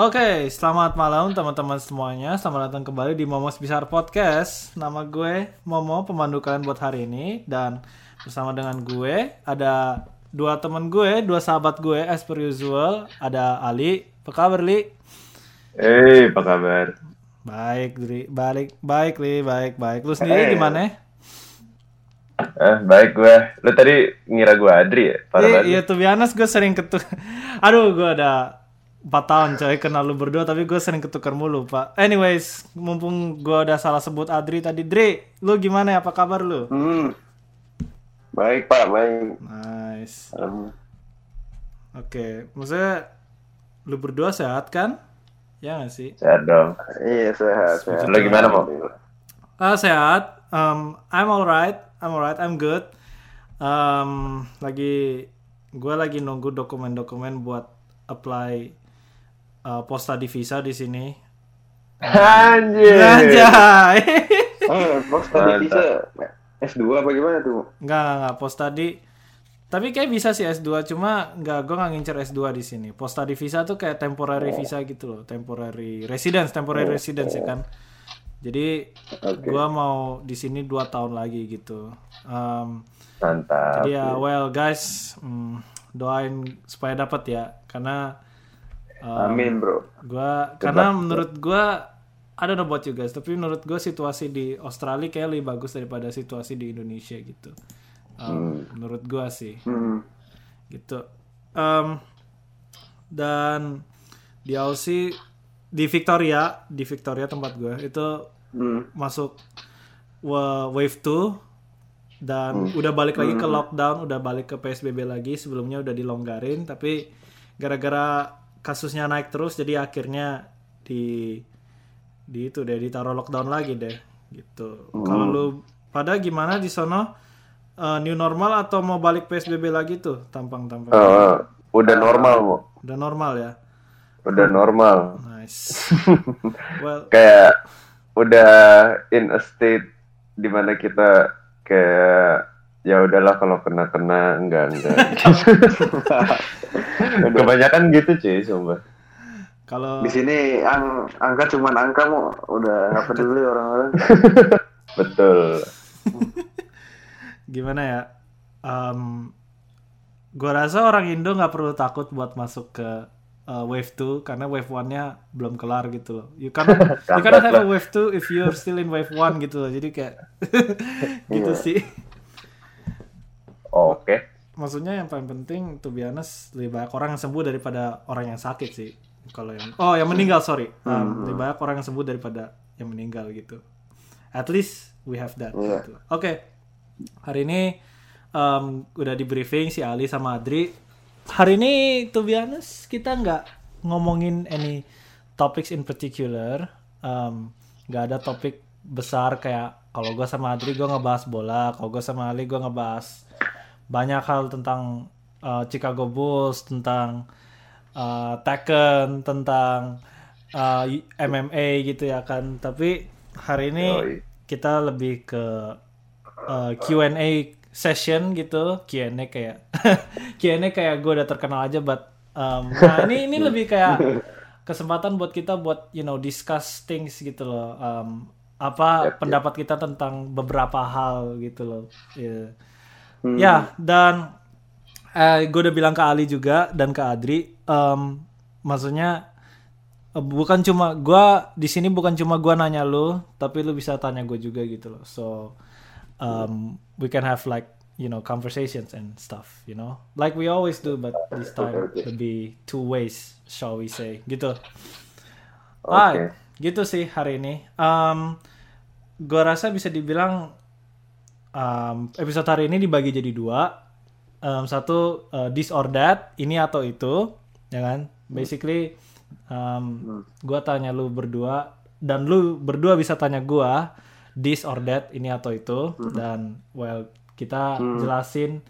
Oke, selamat malam teman-teman semuanya. Selamat datang kembali di Momos Besar Podcast. Nama gue Momo, pemandu kalian buat hari ini. Dan bersama dengan gue ada dua teman gue, dua sahabat gue as per usual. Ada Ali. Apa kabar, Li? Hei, apa kabar? Baik, Li. Balik, baik, Li. Baik, baik. Lu sendiri Hey. gimana? Eh, baik gue. Lu tadi ngira gue Adri ya? Parah Iya, banget. iya tuh biasa gue sering ketuk. Aduh, gue ada 4 tahun coy kenal lu berdua tapi gue sering ketukar mulu pak. Anyways, mumpung gue udah salah sebut Adri tadi, Dri, lu gimana ya? Apa kabar lu? Hmm. Baik Pak, baik. Nice. Um, Oke, maksudnya lu berdua sehat kan? Ya gak sih? Sehat dong. iya sehat, sehat. Lu gimana, Mo? Ah sehat. Um, I'm alright. I'm alright. I'm good. Um, lagi gue lagi nunggu dokumen-dokumen buat apply uh, post study visa di sini. Anjir. Anjay. Oh, Fox tadi bisa S2 apa gimana tuh? Enggak, enggak, enggak. Post study. Tapi kayak bisa sih S2, cuma enggak, gue nggak ngincer S2 di sini. Post study visa tuh kayak temporary visa gitu loh. Temporary residence, temporary residence ya kan. Jadi gua mau di sini dua tahun lagi gitu. Um, Mantap. jadi ya, well guys, mm, doain supaya dapat ya. Karena um, Amin bro. gua karena menurut gua I don't know about you guys, tapi menurut gua situasi di Australia kayak lebih bagus daripada situasi di Indonesia gitu. Um, Menurut gua sih Hmm. gitu. Um, dan di Aussie di Victoria, di Victoria tempat gue itu Hmm. masuk wa- wave 2 dan udah balik lagi ke lockdown, udah balik ke PSBB lagi. Sebelumnya udah dilonggarin, tapi gara-gara kasusnya naik terus, jadi akhirnya di di itu deh ditaruh lockdown lagi deh, gitu. Kalau lu pada gimana di sono Eh, new normal atau mau balik PSBB lagi tuh tampang-tampang? Oh, udah normal, Mo. Udah normal ya. Udah normal. Nice. well, Kayak udah in a state di mana kita kayak ya udahlah kalau kena kena enggak enggak. Kebanyakan gitu cuy, sumpah. kalau Di sini ang angka cuman angka mau udah nggak peduli orang-orang. Betul. gimana ya? Um, gua rasa orang Indo nggak perlu takut buat masuk ke uh, wave 2 karena wave 1-nya belum kelar gitu loh. You cannot, you cannot have a wave 2 if you're still in wave 1 gitu loh. Jadi kayak gitu sih. Maksudnya yang paling penting be honest lebih banyak orang yang sembuh daripada orang yang sakit sih. Kalau yang oh yang meninggal sorry. Um, Lebih banyak orang yang sembuh daripada yang meninggal gitu. At least we have that. gitu. Oke. Hari ini um, udah di briefing si Ali sama Adri. Hari ini be honest kita nggak ngomongin any topics in particular. Um, nggak ada topik besar kayak kalau gue sama Adri gue ngebahas bola, kalau gue sama Ali gue ngebahas banyak hal tentang uh, Chicago Bulls, tentang uh, Tekken, tentang uh, MMA gitu ya kan. Tapi hari ini Yoi. kita lebih ke uh, Q&A session gitu. Q&A kayak Q&A kayak gue udah terkenal aja, but um, nah ini ini lebih kayak kesempatan buat kita buat you know discuss things gitu loh. Um, apa pendapat kita tentang beberapa hal gitu loh. Iya. Ya, dan eh, gue udah bilang ke Ali juga dan ke Adri, em, maksudnya eh, bukan cuma gue di sini bukan cuma gue nanya lu, tapi lu bisa tanya gue juga gitu loh. So um, we can have like you know conversations and stuff, you know, like we always do, but this time lebih two ways, shall we say, gitu. Alright, gitu sih hari ini. Um, gue rasa bisa dibilang um, episode hari ini dibagi jadi dua. Um, satu uh, this or that, ini atau itu, ya kan? Basically, um, gue tanya lu berdua dan lu berdua bisa tanya gua this or that, ini atau itu, dan well kita jelasin,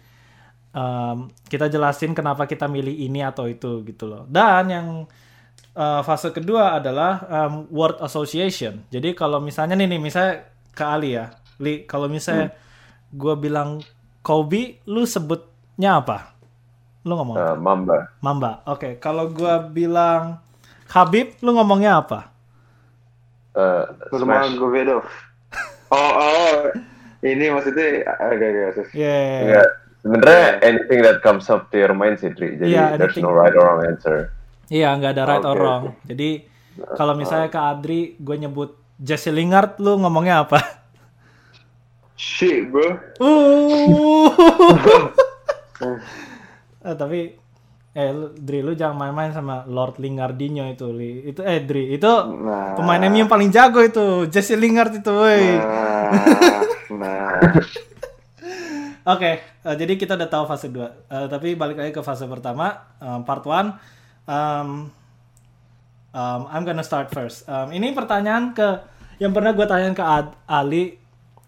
um, kita jelasin kenapa kita milih ini atau itu gitu loh. Dan yang uh, fase kedua adalah um, word association. Jadi kalau misalnya nih, nih misalnya ke Ali ya, Li, kalau misalnya gue bilang Kobe, lu sebutnya apa? Lu ngomong apa? Eh, Mamba. Mamba. Oke, kalau gua bilang Habib, lu ngomongnya apa? Eh, Smash. Nurmagomedov. Oh, oh. Ini maksudnya agak agak Yeah. Enggak. Sebenarnya anything that comes up to your mind sih, Dri. Jadi Iya, there's anything. no right or wrong answer. Iya, nggak ada right or Oke, wrong. Jadi kalau misalnya ke Adri, gue nyebut Jesse Lingard, lu ngomongnya apa? Shit, bro. Uh. Eh, tapi eh lu, Dri lu jangan main-main sama Lord Lingardinho itu Li. Itu eh Dri, itu Nah. pemain MU yang paling jago itu, Jesse Lingard itu, woi. Nah, nah. Oke, eh, jadi kita udah tahu fase 2. Eh, tapi balik lagi ke fase pertama, um, part 1. Um, um, I'm gonna start first. Um, ini pertanyaan ke yang pernah gue tanyain ke Ad- Ali,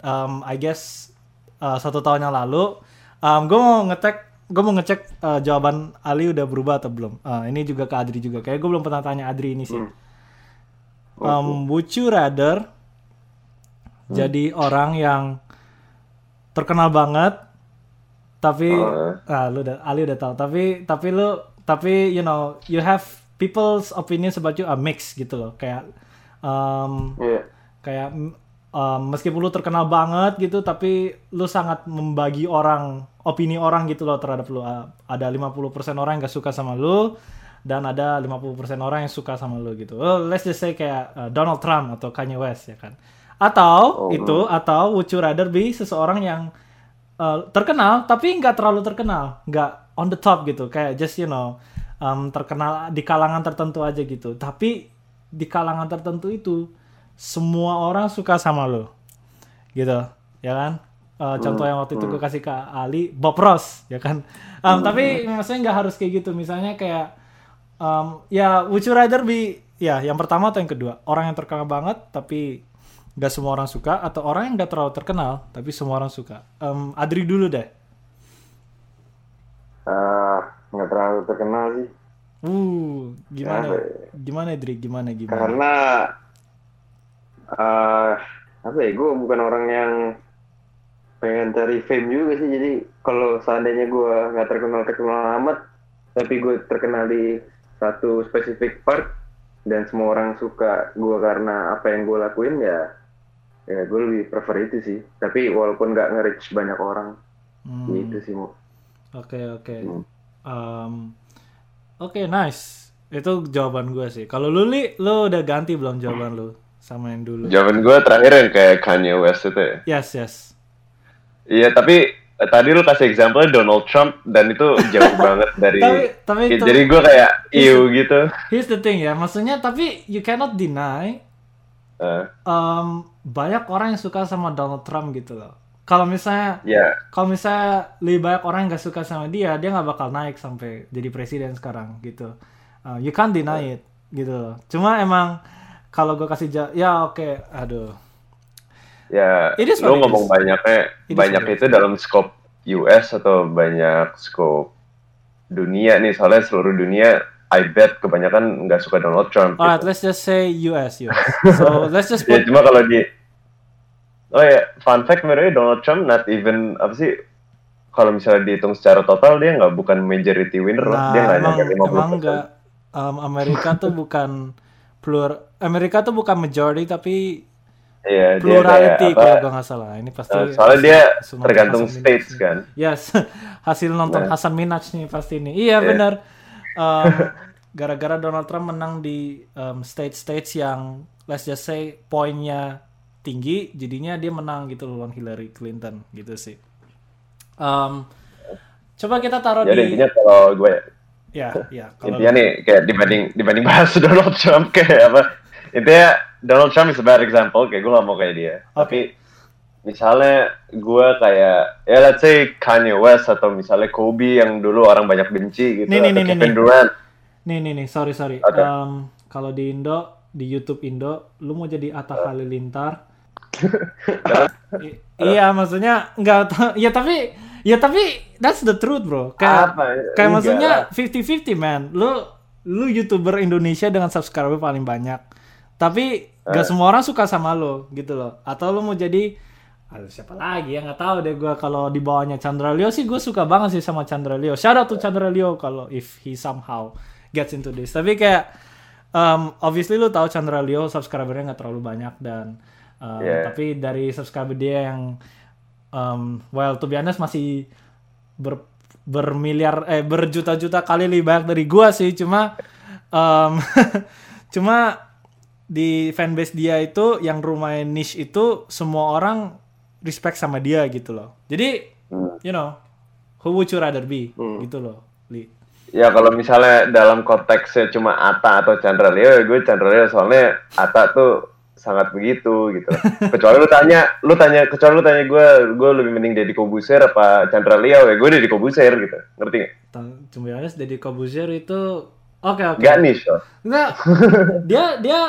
um, I guess uh, satu tahun yang lalu. Um, gue mau ngetek, gue mau ngecek uh, jawaban Ali udah berubah atau belum. Uh, ini juga ke Adri juga. Kayak gue belum pernah tanya Adri ini sih. Um, would you rather jadi orang yang terkenal banget tapi Oh. ah lu udah Ali udah tahu tapi tapi lu tapi you know you have people's opinions about you are mixed gitu loh kayak um, Iya. kayak um, meskipun lu terkenal banget gitu tapi lu sangat membagi orang opini orang gitu loh terhadap lu. Uh, ada 50% orang yang gak suka sama lu dan ada 50% orang yang suka sama lu gitu. Oh, let's just say kayak uh, Donald Trump atau Kanye West ya kan? Atau Oh. itu atau would you rather be seseorang yang uh, terkenal tapi nggak terlalu terkenal nggak on the top gitu. Kayak just you know um, terkenal di kalangan tertentu aja gitu. Tapi di kalangan tertentu itu semua orang suka sama lo. Gitu ya kan? Uh, contoh yang waktu itu gue kasih ke Ali Bob Ross ya kan? Um, tapi maksudnya nggak harus kayak gitu. Misalnya kayak um, ya would you rather be ya yang pertama atau yang kedua? Orang yang terkenal banget tapi nggak semua orang suka atau orang yang nggak terlalu terkenal tapi semua orang suka? Um, Adri dulu deh. Ah, nggak terlalu terkenal sih. uh gimana? Ya? gimana Adri? Gimana gimana? Karena eh apa ya, gue bukan orang yang pengen cari fame juga sih. Jadi kalau seandainya gue nggak terkenal terkenal amat, tapi gue terkenal di satu spesifik part dan semua orang suka gue karena apa yang gue lakuin ya, ya gue lebih prefer itu sih. Tapi walaupun nggak nge-reach banyak orang, Hmm. gitu sih mau. Oke oke. Hmm. Um, Oke nice. Itu jawaban gue sih. Kalau lu li, lu udah ganti belum jawaban lu sama yang dulu? Jawaban gue terakhir yang kayak Kanye West itu ya. Yes yes. Iya, tapi eh, tadi lu kasih example Donald Trump dan itu jauh banget dari Tapi tapi Ya, jadi gue kayak iu gitu. here's the thing ya. Maksudnya tapi you cannot deny Eh, um, banyak orang yang suka sama Donald Trump gitu loh. Kalau misalnya ya, kalau misalnya lebih banyak orang yang gak suka sama dia, dia nggak bakal naik sampai jadi presiden sekarang gitu. Uh, you can't deny it gitu loh. Cuma emang kalau gue kasih ja- ya oke, aduh. ya It is lu ngomong banyaknya It banyak itu dalam scope US atau banyak scope dunia nih soalnya seluruh dunia I bet kebanyakan nggak suka Donald Trump. Alright, gitu. let's just say US, US. So let's just Ya put cuma kalau di Oh ya, fun fact sebenarnya Donald Trump not even apa sih kalau misalnya dihitung secara total dia nggak bukan majority winner. Nah, dia nggak nyampe 50%. emang enggak. Um, Amerika tuh bukan plur Amerika tuh bukan majority tapi Iya, dia plurality kayak apa, kalau gue nggak salah. Ini pasti eh, soalnya dia hasil tergantung Hasan states Minhaj nih. kan. Yes, hasil nonton Nah. Hasan Minhaj nih pasti nih. Iya benar. Um, gara-gara Donald Trump menang di um, state-states yang let's just say poinnya tinggi, jadinya dia menang gitu lawan Hillary Clinton gitu sih. Um, coba kita taruh Jadi di intinya kalau gue ya ya kalau intinya nih kayak dibanding dibanding bahas Donald Trump kayak apa intinya Donald Trump is a bad example kayak gue gak mau kayak dia tapi misalnya gue kayak ya let's say Kanye West atau misalnya Kobe yang dulu orang banyak benci gitu Nih, atau nih, nih, Kevin nih. Durant Nih nih nih, sorry sorry. Oke. Um, kalau di Indo, di YouTube Indo, lu mau jadi Atta Halilintar? I- iya, maksudnya nggak. Ya tapi, ya tapi that's the truth bro. Kayak, Apa? kayak Enggak maksudnya lah. 50-50 man. Lu, lu youtuber Indonesia dengan subscriber paling banyak. Tapi gak Eh. semua orang suka sama lo gitu loh. Atau lu mau jadi Aduh, siapa lagi ya nggak tahu deh gue kalau di bawahnya Chandra Leo sih gue suka banget sih sama Chandra Leo. Shout out to Chandra Leo kalau if he somehow gets into this. Tapi kayak um, obviously lu tahu Chandra Leo subscribernya nggak terlalu banyak dan um, Yeah. tapi dari subscriber dia yang um, well to be honest masih ber bermiliar eh berjuta-juta kali lebih banyak dari gua sih cuma um, cuma di fanbase dia itu yang rumahnya niche itu semua orang respect sama dia gitu loh jadi Hmm. you know who would you rather be gitu loh Li. Ya kalau misalnya dalam konteksnya cuma Ata atau Chandra Leo, ya gue Chandra Leo soalnya Ata tuh sangat begitu gitu. kecuali lu tanya, lu tanya, kecuali lu tanya gue, gue lebih mending Deddy Kobuser apa Chandra Leo ya gue Deddy Kobuser gitu, ngerti gak? Cuma honest, Deddy Kobuzier itu oke oke Gak niche loh. Enggak. dia dia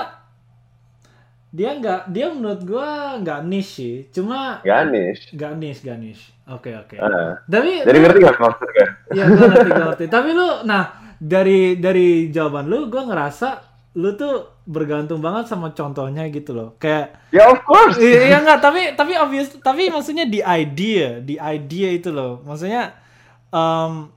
dia enggak dia menurut gua enggak niche sih. Cuma Gak niche. enggak niche, enggak niche. Oke oke. Ah. Tapi Jadi ngerti gak maksud gue? Iya, gua ngerti, gua ngerti. Tapi lu nah dari dari jawaban lu gua ngerasa lu tuh bergantung banget sama contohnya gitu loh. Kayak Ya of course. Iya enggak, tapi tapi obvious tapi maksudnya di idea, di idea itu loh. Maksudnya em,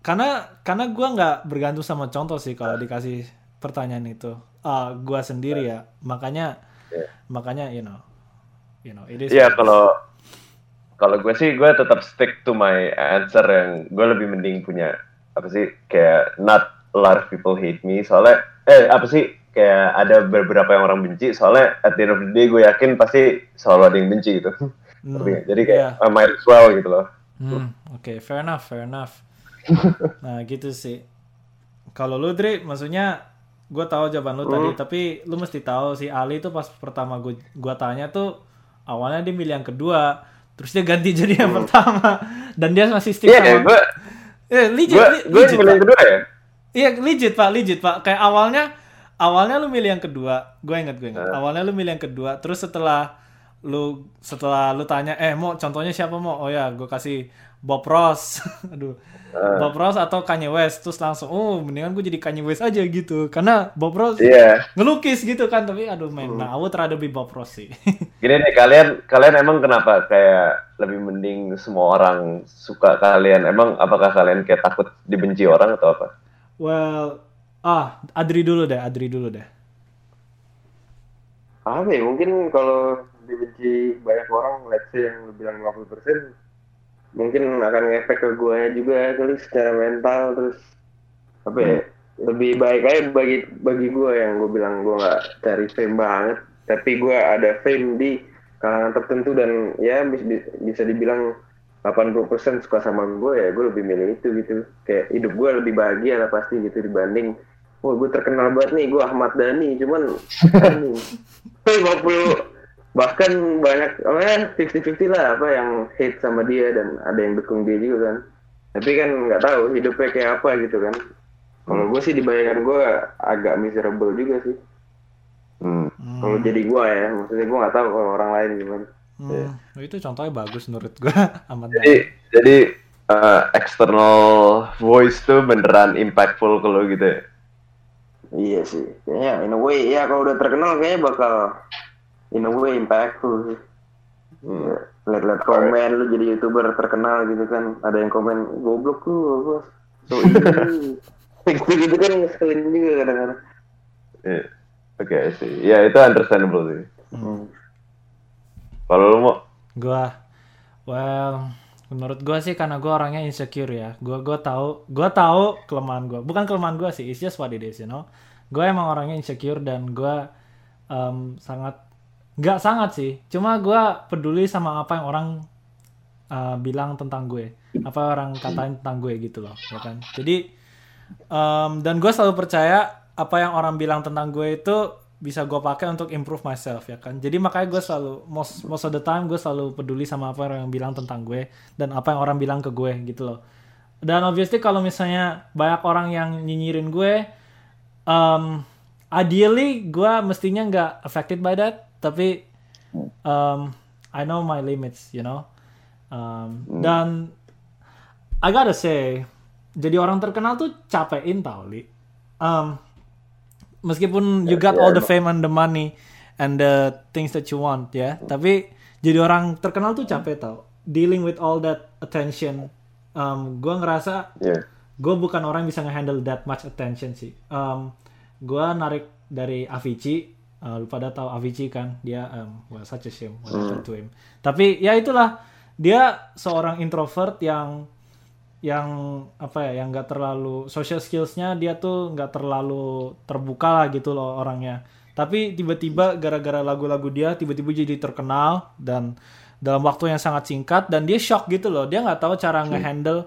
karena karena gua nggak bergantung sama contoh sih kalau dikasih pertanyaan itu. Ah, gua sendiri ya. Makanya Iya. makanya you know. You know, it is Iya kalau kalau gue sih gue tetap stick to my answer yang gue lebih mending punya apa sih kayak not a lot of people hate me soalnya eh apa sih kayak ada beberapa yang orang benci soalnya at the end of the day gue yakin pasti selalu ada yang benci gitu nggak? jadi kayak iya. I might as well gitu loh Hmm, oke, fair enough, fair enough. nah, gitu sih. Kalau lu Dri, maksudnya gue tahu jawaban lu tadi, tapi lu mesti tahu si Ali tuh pas pertama gue gua tanya tuh awalnya dia milih yang kedua, terus dia ganti jadi yang pertama dan dia masih stick iya sama gue Eh, legit, gue li- gue legit, milih yang kedua ya Iya, legit, Pak, legit, Pak. Kayak awalnya awalnya lu milih yang kedua. Gue inget, gue inget. Awalnya lu milih yang kedua, terus setelah lu setelah lu tanya, "Eh, mau contohnya siapa mau?" Oh ya, gue kasih Bob Ross. Aduh. Bob Ross atau Kanye West terus langsung, "Oh, mendingan gue jadi Kanye West aja gitu." Karena Bob Ross iya ngelukis gitu kan, tapi aduh men, nah I would rather be Bob Ross sih. Gini nih kalian kalian emang kenapa kayak lebih mending semua orang suka kalian emang apakah kalian kayak takut dibenci orang atau apa well, ah, Adri dulu deh, Adri dulu deh. apa ya mungkin kalau dibenci banyak orang let's say yang lu bilang 50% mungkin akan ngefek ke gue juga kali secara mental terus apa ya lebih baik aja bagi bagi gue yang gue bilang gue nggak cari fame banget tapi gue ada fame di kalangan tertentu dan ya bis- bis- bisa dibilang 80% suka sama gue ya gue lebih milih itu gitu. Kayak hidup gue lebih bahagia lah pasti gitu dibanding Wah gue terkenal banget nih gue Ahmad Dhani cuman anjing. 50 bahkan banyak apa ya 50-50 lah apa yang hate sama dia dan ada yang dukung dia juga kan. Tapi kan nggak tahu hidupnya kayak apa gitu kan. Kalau gue sih dibayangkan gue agak miserable juga sih. Hmm. kalau jadi gue ya maksudnya gue nggak tahu kalau orang lain gimana Hmm, itu contohnya bagus menurut gue amat jadi jadi uh, external voice tuh beneran impactful ke lo gitu ya? Iya sih. Kayaknya in a way ya kalau udah terkenal kayaknya bakal in a way impactful sih. Ya, lihat-lihat komen lu jadi youtuber terkenal gitu kan. Ada yang komen goblok lu bos so ini gitu gitu kan ngeselin juga kadang-kadang. Iya. oke sih ya itu understandable sih. Hmm. Kalau lu mau Gua, well, menurut gua sih karena gua orangnya insecure ya. Gua gua tahu, gua tahu kelemahan gua. Bukan kelemahan gua sih, it's just what it is, you know. Gua emang orangnya insecure dan gua em, sangat nggak sangat sih. Cuma gua peduli sama apa yang orang uh, bilang tentang gue, apa orang katain tentang gue gitu loh, ya kan. Jadi em, dan gue selalu percaya apa yang orang bilang tentang gue itu bisa gue pakai untuk improve myself ya kan? Jadi makanya gue selalu most most of the time gue selalu peduli sama apa yang bilang tentang gue dan apa yang orang bilang ke gue gitu loh. Dan obviously kalau misalnya banyak orang yang nyinyirin gue um, ideally gue mestinya nggak affected by that tapi um, I know my limits you know? Um, dan I gotta say jadi orang terkenal tuh capein tau li. Um, meskipun you got all the fame and the money and the things that you want ya. Tapi jadi orang terkenal tuh capek tau. Dealing with all that attention. Um, gue ngerasa ya gue bukan orang yang bisa ngehandle that much attention sih. Um, gue narik dari Avicii. Uh, lu pada tahu Avicii kan? Dia um, well such a shame what happened to him. Tapi ya itulah. Dia seorang introvert yang yang apa ya yang nggak terlalu social skillsnya dia tuh nggak terlalu terbuka lah gitu loh orangnya. Tapi tiba-tiba gara-gara lagu-lagu dia tiba-tiba jadi terkenal dan dalam waktu yang sangat singkat dan dia shock gitu loh. Dia nggak tahu cara ngehandle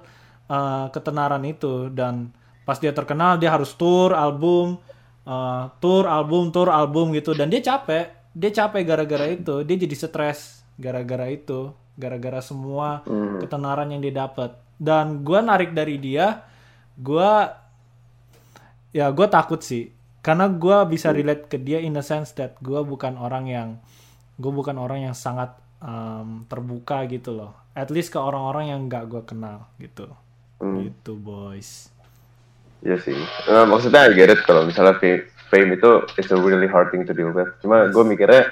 uh, ketenaran itu dan pas dia terkenal dia harus tour album uh, tour album tour album gitu dan dia capek. Dia capek gara-gara itu. Dia jadi stres gara-gara itu gara-gara semua ketenaran yang dia dapat dan gue narik dari dia gue ya gue takut sih. Karena gue bisa relate ke dia in the sense that gue bukan orang yang gue bukan orang yang sangat um, terbuka gitu loh. At least ke orang-orang yang nggak gue kenal gitu. Gitu boys. Iya sih. Eh, maksudnya I get it kalau misalnya fame, fame itu is a really hard thing to deal with. Cuma gue mikirnya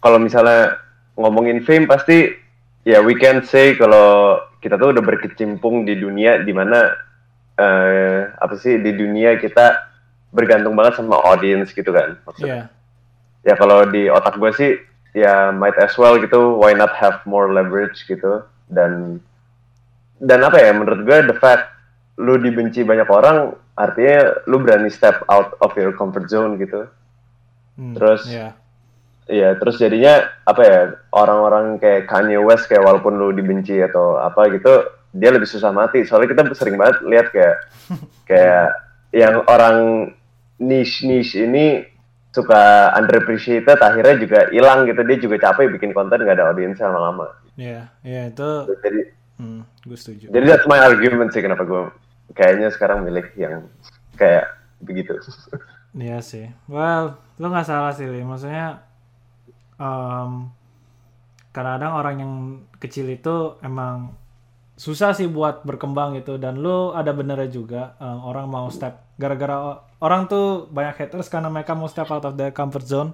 kalau misalnya ngomongin fame pasti ya we can say kalau kita tuh udah berkecimpung di dunia di mana eh apa sih di dunia kita bergantung banget sama audience gitu kan. Maksudnya. Iya Ya kalau di otak gue sih ya might as well gitu why not have more leverage gitu dan dan apa ya menurut gue the fact lu dibenci banyak orang artinya lu berani step out of your comfort zone gitu Hmm, Terus- iya Iya, terus jadinya apa ya orang-orang kayak Kanye West kayak walaupun lu dibenci atau apa gitu, dia lebih susah mati. Soalnya kita sering banget lihat kayak kayak yang orang niche niche ini suka underappreciated, akhirnya juga hilang gitu. Dia juga capek bikin konten nggak ada audiens lama-lama. iya iya itu Jadi hmm, gue setuju jadi that's my argument sih kenapa gue kayaknya sekarang milih yang kayak begitu. Iya sih. Well, lu nggak salah sih, Li. Maksudnya, um, kadang-kadang orang yang kecil itu emang susah sih buat berkembang gitu. Dan lu ada benernya juga, um, orang mau step, gara-gara orang tuh banyak haters karena mereka mau step out of their comfort zone.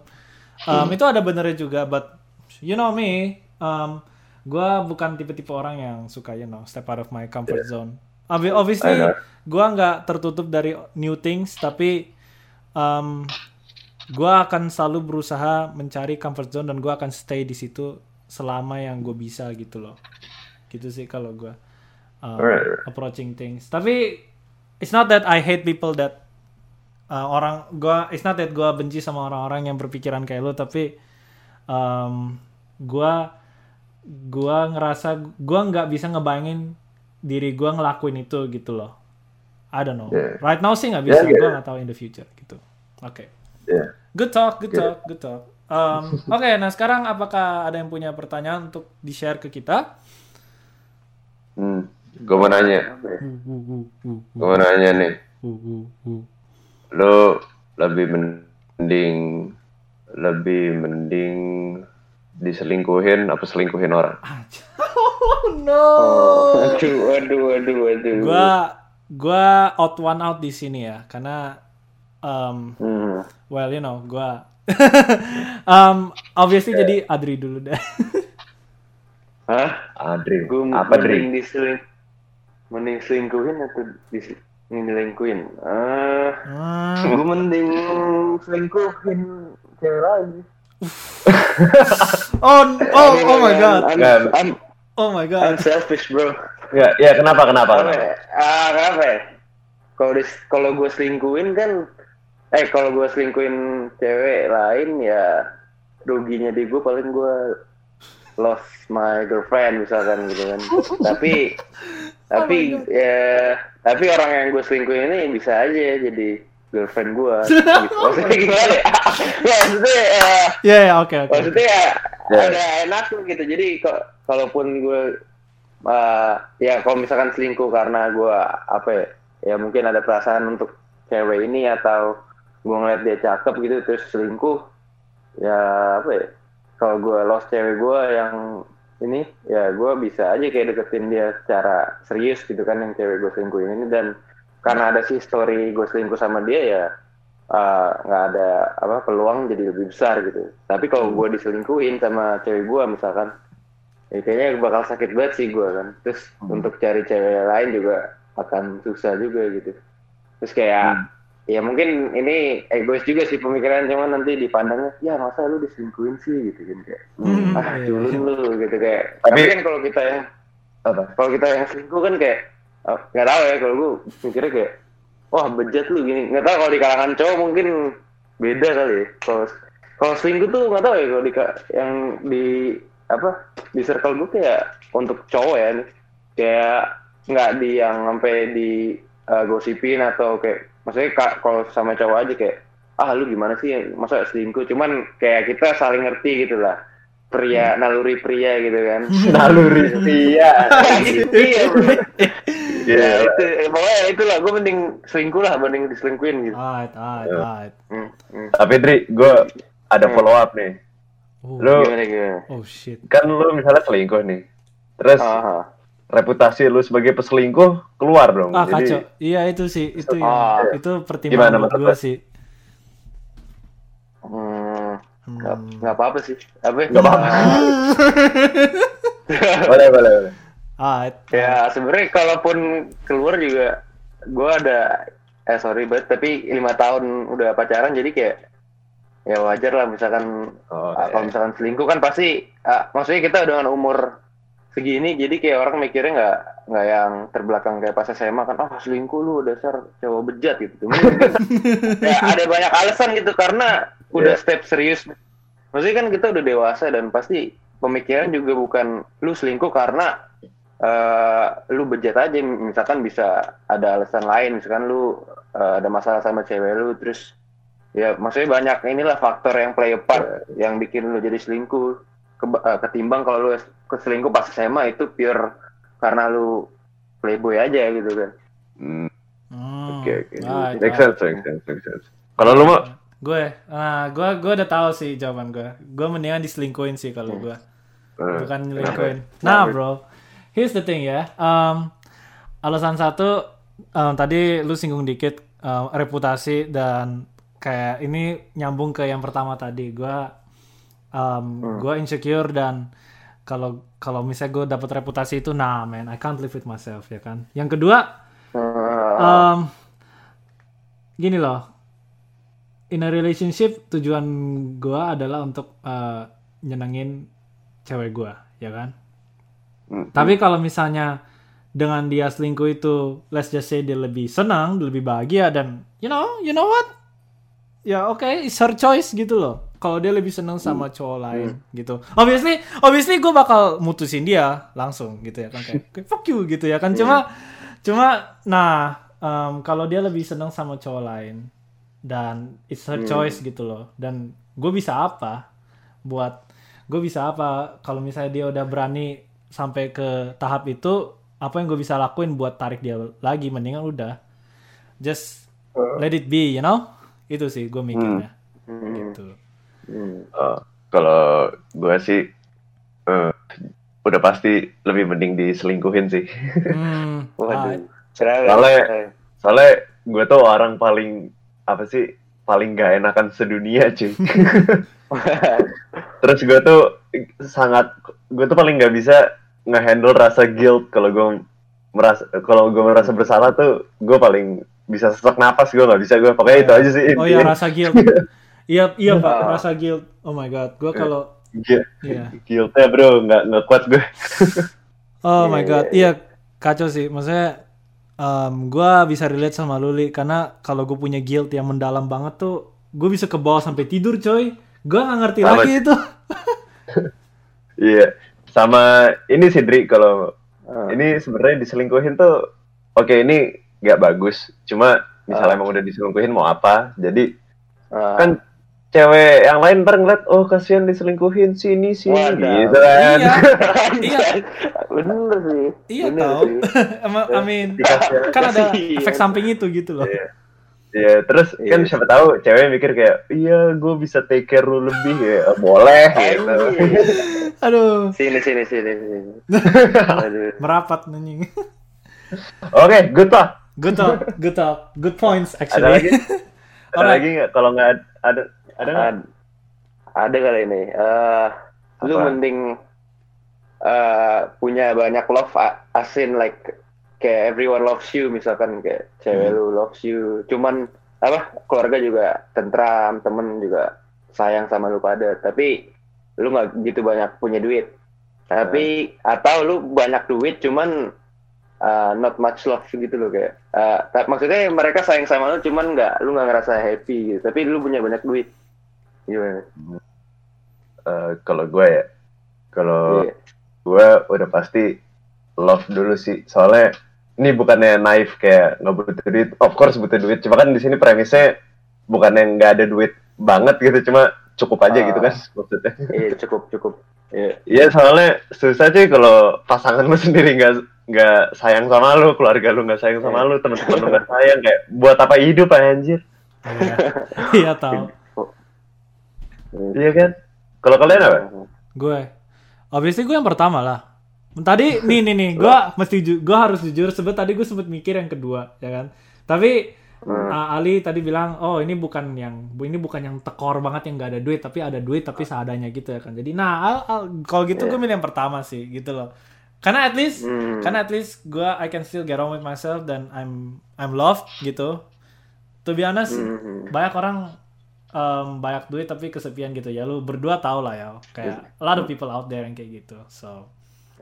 Um, Itu ada benernya juga, but you know me, um, gue bukan tipe-tipe orang yang suka, you know, step out of my comfort zone. Obvi- Obviously, gue nggak tertutup dari new things, tapi um, gue akan selalu berusaha mencari comfort zone dan gue akan stay di situ selama yang gue bisa gitu loh gitu sih kalau gue um, alright. approaching things tapi it's not that I hate people that uh, orang gua it's not that gue benci sama orang-orang yang berpikiran kayak lo tapi um, gue gua ngerasa gua nggak bisa ngebayangin diri gua ngelakuin itu gitu loh I don't know Yeah. right now sih nggak bisa Yeah, yeah. gue nggak tahu in the future gitu oke Ya. Good talk, good talk, good talk. Um, Oke, nah sekarang apakah ada yang punya pertanyaan untuk di share ke kita? Hmm. Gue mau nanya, ya? gue mau nanya nih. lo lebih mending lebih mending diselingkuhin apa selingkuhin orang? Oh no. Oh, aduh, aduh, aduh, aduh. Gua gua out one out di sini ya, karena um, Hmm. well you know gua um, obviously jadi Adri dulu deh. Hah? Adri, Gue apa mending diseling, mending selingkuhin atau diselingkuhin? Ah, Hmm, gue mending selingkuhin cewek lagi. oh oh oh my god, I'm, Nggak. I'm, oh my I'm god. selfish bro. Ya, ya kenapa kenapa? Apa kenapa? ya? Ah, kenapa ya? Kalau dis- kalau gue selingkuhin kan, eh kalau gue selingkuhin cewek lain ya ruginya di gue paling gue lost my girlfriend misalkan gitu kan. tapi tapi ya tapi orang yang gue selingkuhin ini bisa aja jadi girlfriend gue. gitu. Maksudnya gimana ya? Nggak, maksudnya Ya ya oke oke. maksudnya ya, Ya. ada enak tuh gitu jadi kok kalaupun gue uh, ya kalau misalkan selingkuh karena gue apa ya, ya mungkin ada perasaan untuk cewek ini atau gue ngeliat dia cakep gitu terus selingkuh ya apa ya kalau gue lost cewek gue yang ini ya gue bisa aja kayak deketin dia secara serius gitu kan yang cewek gue selingkuhin ini dan karena ada sih story gue selingkuh sama dia ya uh, nggak ada apa peluang jadi lebih besar gitu. Tapi kalau gue diselingkuhin sama cewek gue misalkan, ya kayaknya bakal sakit banget sih gue kan. Terus untuk cari cewek lain juga akan susah juga gitu. Terus kayak ya mungkin ini egois juga sih pemikiran cuman nanti dipandangnya ya masa lu diselingkuhin sih? Gitu kan kayak Hmm, ah iya. culun lu gitu kayak. Tapi- tapi kan kalau kita yang Apa? kalau kita yang selingkuh kan kayak oh, nggak tahu ya kalau gue mikirnya kayak wah bejat lu gini. Nggak tahu kalau di kalangan cowok mungkin beda kali ya. Kalau kalau selingkuh tuh nggak tahu ya kalau di yang di apa di circle gue kayak untuk cowok ya. Kayak nggak di yang sampai di uh, gosipin atau kayak maksudnya kak kalau sama cowok aja kayak ah lu gimana sih masa selingkuh cuman kayak kita saling ngerti gitu lah pria naluri pria gitu kan Naluri iya. iya Iya. ya itu eh, pokoknya itulah gue mending selingkuh lah mending diselingkuhin gitu Alright, alright, alright. hmm, hmm. Tapi Dri, gue ada Hmm. follow up nih. Oh, Lu gimana gimana oh shit. kan lu misalnya selingkuh nih. Terus. Reputasi lu sebagai peselingkuh keluar dong. Ah Jadi kacau. Iya itu sih, itu yang Ah. itu Gimana pertimbangan buat menurut gue sih. Hmm, Hmm. apa-apa sih apa ya? Nggak apa-apa. boleh, boleh, boleh. Alright. ya sebenarnya kalaupun keluar juga gue ada eh sorry banget tapi lima tahun udah pacaran jadi kayak ya wajar lah misalkan Oh, ah, kalau misalkan selingkuh kan pasti ah, maksudnya kita dengan umur segini jadi kayak orang mikirnya nggak nggak yang terbelakang kayak pas SMA kan ah selingkuh lu dasar cowok bejat gitu. Mungkin ya ada banyak alasan gitu karena udah Iya. step serius. Maksudnya kan kita udah dewasa dan pasti pemikiran juga bukan lu selingkuh karena eh, lu bejat aja. Misalkan bisa ada alasan lain misalkan lu eh, ada masalah sama cewek lu terus ya maksudnya banyak inilah faktor yang play a part yang bikin lu jadi selingkuh Keba- eh, ketimbang kalau lu ke selingkuh pas SMA itu pure karena lu playboy aja gitu kan Hmm, Hmm, Oke, oke. alright, Make sense, make sense, make sense. Kalau lu mau, Gue, nah, gue, gue udah tahu sih jawaban gue. Gue mendingan diselingkuhin sih kalau gue, eh, bukan nyelingkuhin. Nah, bro, here's the thing ya. Um, alasan satu, um, tadi lu singgung dikit um, reputasi dan kayak ini nyambung ke yang pertama tadi. Gue, um, gue insecure dan kalau kalau misalnya gue dapat reputasi itu, nah, man, I can't live with myself ya kan. Yang kedua, Eh, Um, gini loh, in a relationship tujuan gua adalah untuk uh, nyenengin cewek gua, ya kan? Hmm. Tapi kalau misalnya dengan dia selingkuh itu, let's just say dia lebih senang, lebih bahagia dan you know, you know what? Ya oke, it's her choice gitu loh. Kalau dia lebih senang sama cowok lain gitu. Obviously, obviously gue bakal mutusin dia langsung gitu ya kan. Kayak, fuck you gitu ya kan. Cuma cuma nah em, kalau dia lebih senang sama cowok lain dan it's her choice gitu loh. Dan gue bisa apa buat gue bisa apa kalau misalnya dia udah berani sampai ke tahap itu apa yang gue bisa lakuin buat tarik dia lagi? Mendingan udah. Just let it be you know? Itu sih gue mikirnya. Hmm, gitu hmm. Oh, kalau gue sih eh, udah pasti lebih mending diselingkuhin sih. hmm, ah, Waduh. Kenapa? Soalnya- Soalnya gue tuh orang paling apa sih paling gak enakan sedunia cuy. Terus gue tuh sangat gue tuh paling nggak bisa ngehandle rasa guilt kalau gue merasa kalau gue merasa bersalah tuh gue paling bisa sesak napas gue nggak bisa gue pokoknya itu aja sih oh ya intinya. rasa guilt iya iya pak. Ah. rasa guilt. Oh my god. Gue kalau Gui- iya. guiltnya bro. Nggak nggak kuat gue oh Iya, my iya, god. iya kacau sih. Maksudnya em gue bisa relate sama Luli karena kalau gue punya guilt yang mendalam banget tuh gue bisa ke bawah sampai tidur coy. Gue nggak ngerti Sama- lagi itu. Iya. Sama ini sih Dri kalau Ah. ini sebenarnya diselingkuhin tuh oke ini nggak bagus. Cuma misalnya Ah. emang udah diselingkuhin mau apa? Jadi ah. kan cewek yang lain ntar ngeliat oh kasihan diselingkuhin sini sini Wadah. gitu kan iya iya bener sih iya bener tau I mean Dikasih- kan ada Kasihan. efek samping itu gitu loh Iya, terus Iya. kan siapa tahu cewek mikir kayak, iya gue bisa take care lu lebih ya, boleh gitu. Aduh sini sini sini sini Aduh. merapat anjing Oke, good lah. good talk good talk good points Ada actually lagi? Ada Alright. lagi nggak? Kalau nggak ad- ada, ada nggak? Ad- ada kali ini. Eh, lu mending eh, punya banyak love asin like kayak everyone loves you misalkan kayak cewek Hmm. lu loves you. Cuman apa keluarga juga tentram temen juga sayang sama lu pada. Tapi lu nggak gitu banyak punya duit. Tapi atau lu banyak duit cuman uh, not much love gitu loh kayak. Uh, maksudnya mereka sayang sama lu cuman nggak lu nggak ngerasa happy gitu. Tapi lu punya banyak duit gimana Eh, kalau gue ya, kalau Iya. gue udah pasti love dulu sih. Soalnya ini bukannya naif kayak nggak butuh duit. Of course butuh duit. Cuma kan di sini premisnya bukannya nggak ada duit banget gitu. Cuma cukup aja Ah. gitu kan maksudnya. iya cukup cukup iya Iya soalnya susah sih kalau pasangan lu sendiri nggak nggak sayang sama lu, keluarga lu nggak sayang sama lu, teman-teman lu nggak sayang kayak buat apa hidup anjir? Iya, iya tahu. Iya kan? Kalau kalian apa? Gue, obviously gue yang pertama lah. Tadi nih nih nih, gue mesti ju- gue harus jujur sebet tadi gue sempet mikir yang kedua, ya kan. Tapi uh, Ali tadi bilang, oh ini bukan yang ini bukan yang tekor banget yang gak ada duit, tapi ada duit tapi seadanya gitu ya kan. Jadi nah, Al- Al- kalau gitu gue milih yang pertama sih, gitu loh. Karena at least, Hmm. karena at least gue I can still get on with myself dan I'm I'm loved gitu. To be honest, Mhm. banyak orang um, banyak duit tapi kesepian gitu ya. Lu berdua tau lah ya, kayak a lot of people out there yang kayak gitu. So,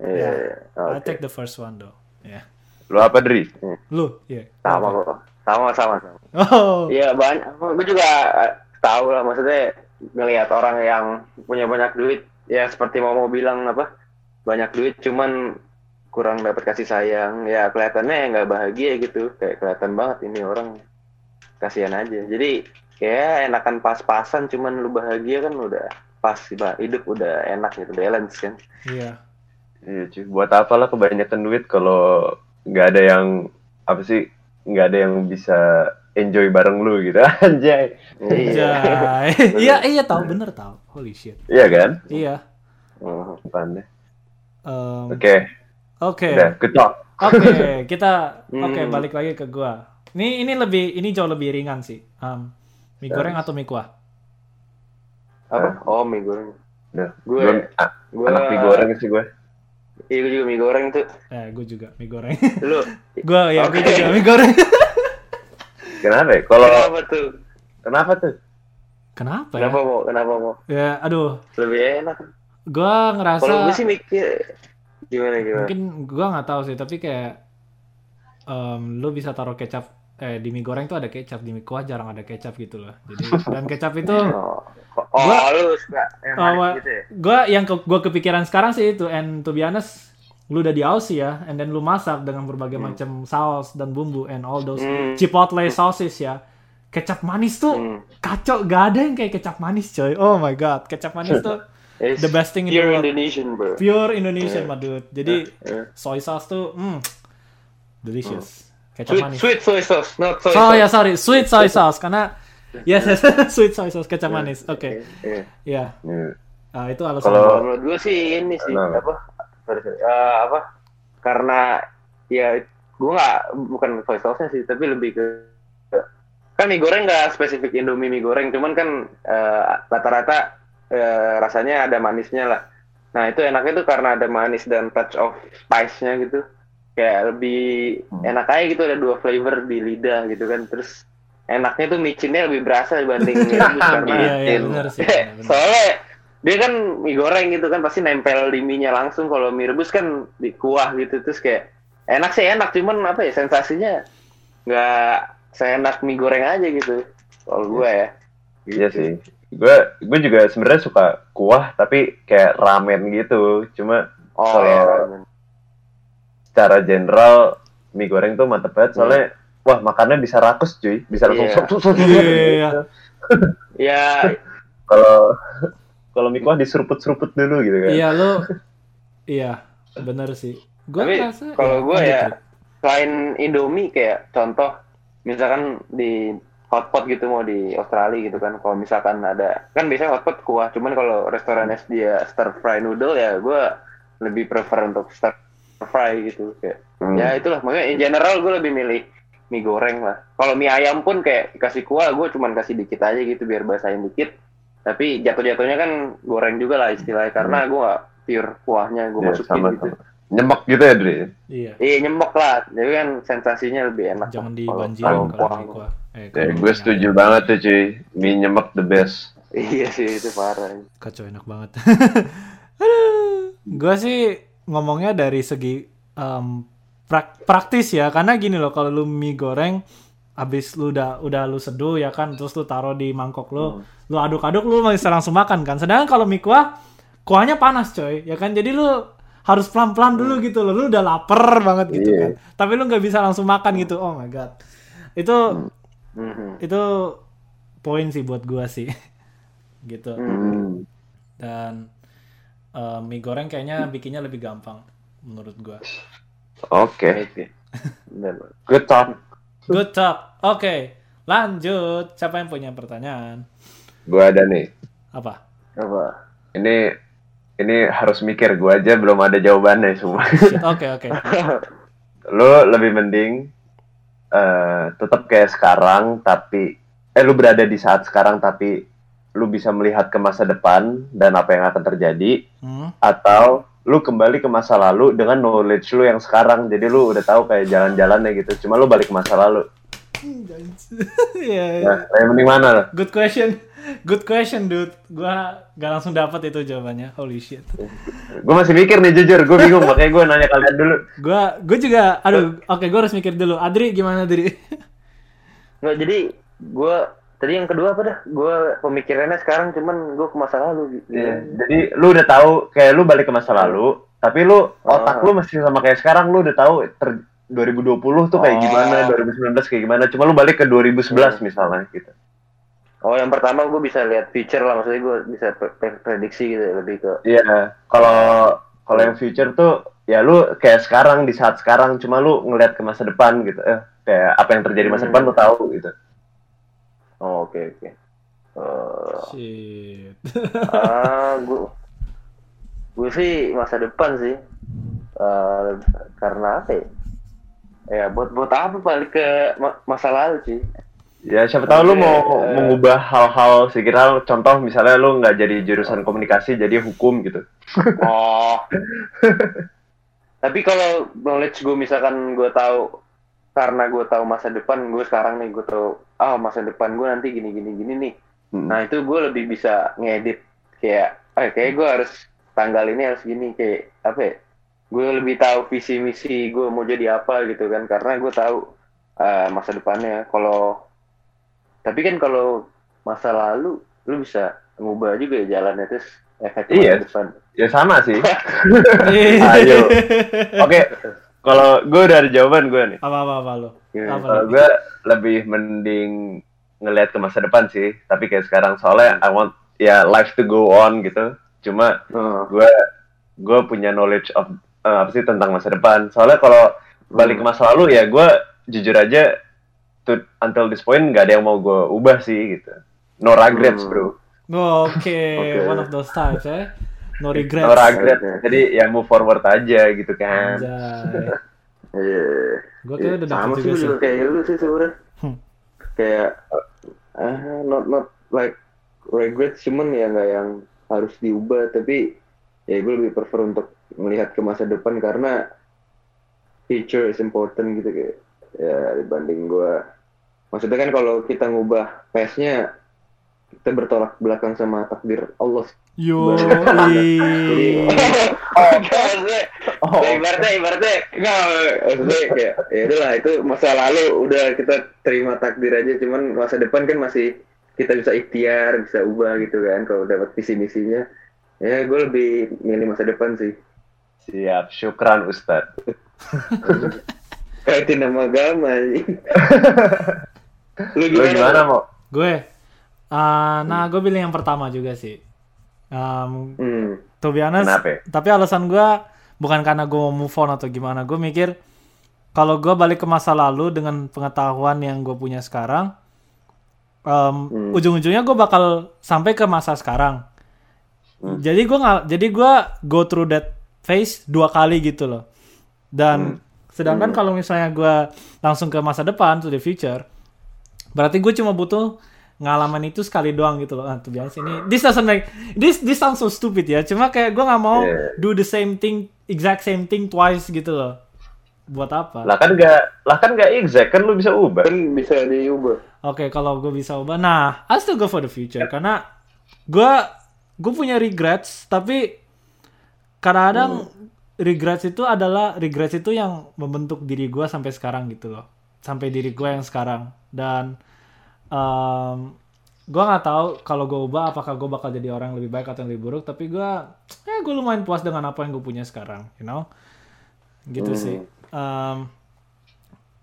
Iya, iya. I Oke. take the first one though. Ya. Lu apa Dri? Lu, iya. sama kok sama sama sama Oh, Iya banyak. Gue juga eh, tahu lah maksudnya ngelihat orang yang punya banyak duit ya seperti mau mau bilang apa banyak duit cuman kurang dapat kasih sayang ya kelihatannya nggak bahagia gitu kayak kelihatan banget ini orang kasihan aja jadi kayak enakan pas-pasan cuman lu bahagia kan udah pas bah, hidup udah enak gitu balance kan iya. Iya cuy, buat apalah kebanyakan duit kalau nggak ada yang apa sih nggak ada yang bisa enjoy bareng lu gitu anjay. Jai. Iya, iya tahu bener tahu. Holy shit. Iya kan? Iya. Hmm. Apaan deh? Um, Oke, Oke. udah good talk. Oke, kita oke Hmm. balik lagi ke gua. Ini ini lebih ini jauh lebih ringan sih. Um, mie goreng atau mie kuah? apa oh mie goreng. Gue- Belum a- gue anak mie goreng sih gue. iya gue juga mie goreng tuh Eh, gue juga mie goreng. lu gua ya, gue Oke. juga mie goreng. Kenapa? ya? Kalau kenapa tuh kenapa tuh? Kenapa ya? kenapa mau kenapa mau Ya, aduh. lebih enak Gua ngerasa kalau gue sih mikir gimana gimana mungkin gua nggak tahu sih, tapi kayak em, lu bisa taruh kecap eh di mie goreng tuh ada kecap, di mie kuah jarang ada kecap gitu loh. Jadi dan kecap itu oh, oh Gua- lu suka yang Oh, gitu ya? gua yang ke, gua kepikiran sekarang sih itu and to be honest lu udah di Aussie ya and then lu masak dengan berbagai macam saus dan bumbu and all those Hmm. chipotle sauces ya. Kecap manis tuh Hmm. kacau gak ada yang kayak kecap manis coy. Oh my god kecap manis tuh It's the best thing in the pure world. Indonesian bro. Pure Indonesian mah dude. Jadi Eh. soy sauce tuh mm, delicious kecap sweet manis? sweet soy sauce. Not soy oh sauce. ya sorry. Sweet soy sauce karena yes, yes. Sweet soy sauce kecap manis. Oke Iya. ya Hmm. Ah, itu alasan. Kalau- menurut gue sih ini sih Kenapa? apa? Sorry, sorry. Eh, apa? Karena ya gue nggak bukan soy sauce sih tapi lebih ke kan mie goreng nggak spesifik Indomie mie goreng cuman kan eh, rata-rata eh, rasanya ada manisnya lah. Nah itu enaknya tuh karena ada manis dan touch of spice-nya gitu kayak lebih enak aja gitu ada dua flavor di lidah gitu kan. Terus enaknya tuh micinnya lebih berasa dibanding mie rebus karena Iya, iya, benar sih, benar, benar. soalnya dia kan mie goreng gitu kan pasti nempel di mie-nya langsung. Kalau mie rebus kan di kuah gitu terus kayak enak sih enak. Cuman apa ya sensasinya nggak seenak mie goreng aja gitu kalau gue ya. Iya sih. Gue gue juga sebenarnya suka kuah tapi kayak ramen gitu. Cuma oh Kalau- ya secara general mie goreng tuh mantep banget. Soalnya wah makannya bisa rakus cuy. Bisa langsung Iya. Iya, sup, iya, iya. gitu. ya kalau kalau mie kuah diseruput-seruput dulu gitu kan. Iya lu Iya bener sih. Gue tapi ngerasa kalau gue ya selain Indomie kayak contoh misalkan di hotpot gitu mau di Australia gitu kan kalau misalkan ada kan biasanya hotpot kuah cuman kalau restorannya dia stir fry noodle ya gue lebih prefer untuk stir fry gitu kayak Hmm. ya itulah makanya in general gue lebih milih mie goreng lah kalau mie ayam pun kayak kasih kuah gue cuman kasih dikit aja gitu biar basahin dikit tapi jatuh-jatuhnya kan goreng juga lah istilahnya karena gue gak pure kuahnya gue Hmm. Ya, masukin sama, gitu sama. nyemek gitu ya Dri Iya Iya nyemok lah, jadi kan sensasinya lebih enak. Jangan dibanjirin kalau kuah. kuah Eh, Ya, gue setuju banget tuh cuy. Mie nyemek the best. Iya sih itu parah. Kacau enak banget. Aduh. Gue sih ngomongnya dari segi em, prak- praktis ya, karena gini loh, kalau lu mie goreng, abis lu udah udah lu seduh ya kan, terus lu taruh di mangkok lu, lu aduk-aduk lu bisa langsung makan kan. Sedangkan kalau mie kuah, kuahnya panas coy, ya kan. Jadi lu harus pelan-pelan dulu gitu loh, lu udah lapar banget gitu Iya. kan. Tapi lu nggak bisa langsung makan gitu. Oh my god, itu Mhm. itu poin sih buat gua sih, gitu Hmm. dan eh, mie goreng kayaknya bikinnya lebih gampang menurut gua. Oke. Benar. Good talk. Good talk. Oke, lanjut. Siapa yang punya pertanyaan? Gue ada nih. Apa? Apa? Ini ini harus mikir gue aja belum ada jawabannya semua. Oke oke. lu lebih mending eh tetap kayak sekarang tapi eh lu berada di saat sekarang tapi lu bisa melihat ke masa depan dan apa yang akan terjadi Hmm. atau lu kembali ke masa lalu dengan knowledge lu yang sekarang jadi lu udah tahu kayak jalan-jalannya gitu cuma lu balik ke masa lalu Iya. iya. nah yang mending mana lo? Good question. Good question, dude. Gua gak langsung dapat itu jawabannya. Holy shit. gue masih mikir nih jujur gue bingung makanya gue nanya kalian dulu Gua gue juga aduh, oke gua harus mikir dulu. Adri gimana, Adri? Nggak jadi gue tadi yang kedua apa dah? Gue pemikirannya sekarang cuman gue ke masa lalu. gitu. Iya, jadi lu udah tahu kayak lu balik ke masa lalu tapi lu otak Ah. lu masih sama kayak sekarang lu udah tahu ter 2020 tuh kayak Oh. gimana 2019 kayak gimana cuma lu balik ke 2011 misalnya gitu Oh yang pertama gue bisa lihat future lah maksudnya gue bisa pre- pre- prediksi gitu ya, lebih ke. Iya, kalau kalau yang future tuh ya lu kayak sekarang di saat sekarang cuma lu ngeliat ke masa depan gitu. Eh, kayak apa yang terjadi masa Hmm. depan lu tahu gitu. Oh oke oke. Eh, Shit. ah gue gue sih masa depan sih. Eh, karena apa ya? Ya buat buat apa balik ke ma- masa lalu sih? Ya siapa tahu lu mau Oke. mengubah hal-hal sekira contoh misalnya lu nggak jadi jurusan komunikasi jadi hukum gitu. Oh. Tapi kalau knowledge gue misalkan gue tahu karena gue tahu masa depan gue sekarang nih gue tahu ah masa depan gue nanti gini gini gini nih. Hmm. Nah itu gue lebih bisa ngedit kayak eh kayak gue harus tanggal ini harus gini kayak apa ya? Gue lebih tahu visi misi gue mau jadi apa gitu kan karena gue tahu eh, masa depannya. Kalau tapi kan kalau masa lalu lu bisa ngubah juga ya jalannya terus efek Iya. depan. Ya sama sih. Ayo. Oke, kalau gue udah ada jawaban gue nih. apa apa apa lo? Kalau lo? gue lebih mending ngelihat ke masa depan sih, tapi kayak sekarang soalnya I want ya life to go on gitu. Cuma Oh. gue gue punya knowledge of eh, apa sih tentang masa depan. Soalnya kalau balik ke masa lalu ya gue jujur aja to, until this point nggak ada yang mau gue ubah sih gitu. No regrets Hmm. bro, Oke, Oke. one of those times ya. No regrets. no regrets. Oke. Jadi ya move forward aja gitu kan. Iya. Gue kayak udah sama dapet juga sih. kayak lu sih sebenarnya. Hmm. Kayak ah not not like regret cuman ya nggak yang harus diubah tapi ya gue lebih prefer untuk melihat ke masa depan karena future is important gitu kayak ya dibanding gue maksudnya kan kalau kita ngubah past-nya kita bertolak belakang sama takdir Allah Yo, jadi oh, Oh, Ya, ibaratnya ibaratnya enggak maksudnya kayak ya udahlah itu masa lalu udah kita terima takdir aja. Cuman masa depan kan masih kita bisa ikhtiar bisa ubah gitu kan kalau dapat visi misinya ya gue lebih milih masa depan sih. Siap, syukran Ustadz. kaitin nama agama sih lu Lu gimana, gimana mau? gue, ah, nah gue pilih yang pertama juga sih. Um, hmm. to be honest, Kenapa ya? tapi alasan gue bukan karena gue mau move on atau gimana. Gue mikir kalau gue balik ke masa lalu dengan pengetahuan yang gue punya sekarang, um, Hmm. ujung-ujungnya gue bakal sampai ke masa sekarang. Hmm. Jadi gue nggak, jadi gue go through that phase dua kali gitu loh. Dan Hmm. sedangkan kalau misalnya gue langsung ke masa depan to the future, berarti gue cuma butuh ngalaman itu sekali doang gitu loh. Ah, tuh biasa ini. This doesn't make this this sounds so stupid ya. Cuma kayak gue nggak mau Yeah. do the same thing, exact same thing twice gitu loh. buat apa? Lah kan nggak, lah kan nggak exact kan lu bisa ubah. Kan bisa diubah. Oke, kalau gue bisa ubah, nah, I still go for the future karena gue gue punya regrets, tapi kadang-kadang regrets itu adalah regrets itu yang membentuk diri gue sampai sekarang gitu loh, sampai diri gue yang sekarang dan um, gue nggak tahu kalau gue ubah apakah gue bakal jadi orang yang lebih baik atau yang lebih buruk, tapi gue, eh gue lumayan puas dengan apa yang gue punya sekarang, you know, gitu sih. Um,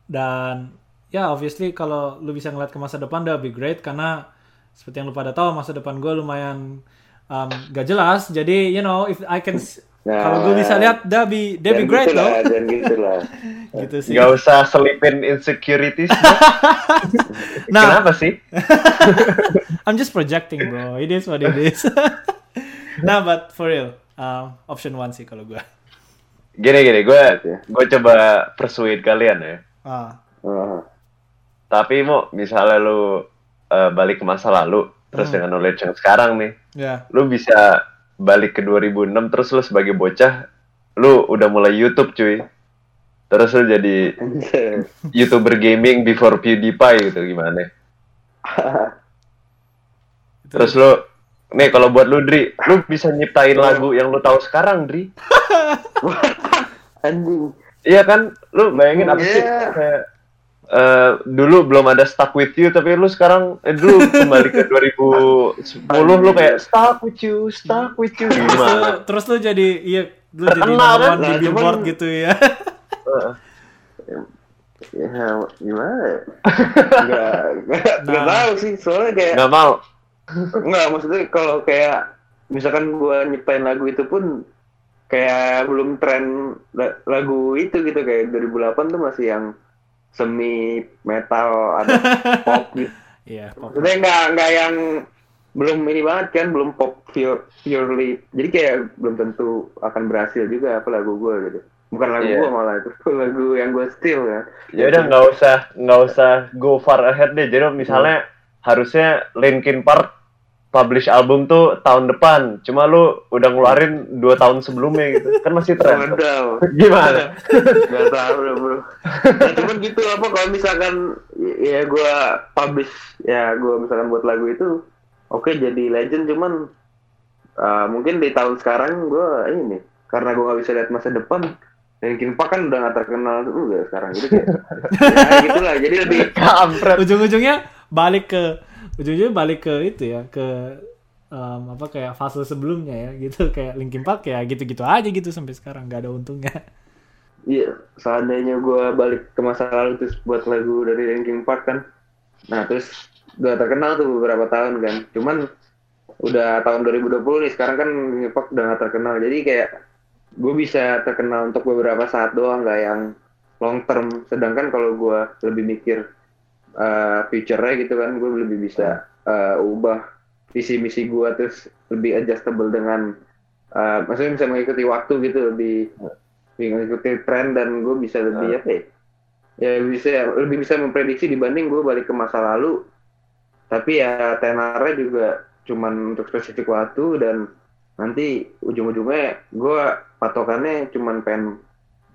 dan ya obviously kalau lu bisa ngeliat ke masa depan udah be great karena seperti yang lu pada tahu masa depan gue lumayan um, gak jelas. Jadi you know if I can Nah, kalau gue bisa lihat be Jangan great gitu lah, though Jangan gitu lah. gitu sih Nggak usah selipin insecurities. Nah. Kenapa sih? I'm just projecting bro it is what it is nah but for real um, option one sih kalau gue Gini gini, gue gue coba persuade kalian ya. ah Ah. Tapi mau misalnya lu eh, balik ke masa lalu, terus dengan knowledge yang sekarang nih, ya lu bisa balik ke 2006 terus lu sebagai bocah, lu udah mulai YouTube cuy. Terus lu jadi. YouTuber gaming before PewDiePie gitu gimana? Terus lu nih kalau buat lu Dri, lu bisa nyiptain lagu yang lu tahu sekarang Dri. Anjing. Iya kan? Lu bayangin apa sih Iya. kayak eh, dulu belum ada stuck with you tapi lu sekarang eh, dulu kembali ke 2010 lu kayak stuck with you, stuck with you terus lu, gimana? terus lu jadi iya lu jadi Terkenal, nomor kan? one di Nah, billboard cuman- gitu ya Heeh. Ya, gimana ya? Nggak, nggak, nggak Nah. tahu sih. Soalnya kayak, Nggak mau. nggak maksudnya kalau kayak, misalkan gua nyiptain lagu itu pun, kayak belum tren la- lagu itu gitu, kayak 2008 tuh masih yang semi metal, ada pop gitu. iya pop. Maksudnya nggak, nggak yang, belum ini banget kan, belum pop pure, purely. Jadi kayak belum tentu akan berhasil juga apa lagu gua gitu. Bukan lagu Iya. gua malah itu lagu yang gua steal kan. Ya udah nggak usah nggak usah go far ahead deh. Jadi misalnya harusnya Linkin Park publish album tuh tahun depan. Cuma lu udah ngeluarin dua tahun sebelumnya gitu. Kan masih tren. Gimana? Gak tahu deh bro. Ya, cuman gitu apa kalau misalkan ya gue publish ya gue misalkan buat lagu itu oke jadi legend cuman uh, mungkin di tahun sekarang gue ini karena gue nggak bisa lihat masa depan Linkin Park kan udah gak terkenal juga sekarang jadi kayak ya gitulah jadi lebih Kampret. ujung-ujungnya balik ke ujung-ujungnya balik ke itu ya ke um, apa kayak fase sebelumnya ya gitu. Kayak Linkin Park ya gitu-gitu aja gitu sampai sekarang nggak ada untungnya. Iya, seandainya gue balik ke masa lalu terus buat lagu dari Linkin Park kan, nah terus udah terkenal tuh beberapa tahun kan, cuman udah tahun 2020 nih, sekarang kan Linkin Park udah gak terkenal, jadi kayak gue bisa terkenal untuk beberapa saat doang, nggak yang long term. Sedangkan kalau gue lebih mikir uh, future-nya gitu kan, gue lebih bisa uh, ubah visi misi gue terus lebih adjustable dengan, uh, maksudnya bisa mengikuti waktu gitu lebih lebih ngikutin tren dan gue bisa lebih apa ya ya bisa lebih bisa memprediksi dibanding gue balik ke masa lalu. Tapi ya tenarnya juga cuman untuk spesifik waktu dan nanti ujung-ujungnya gue patokannya cuman pengen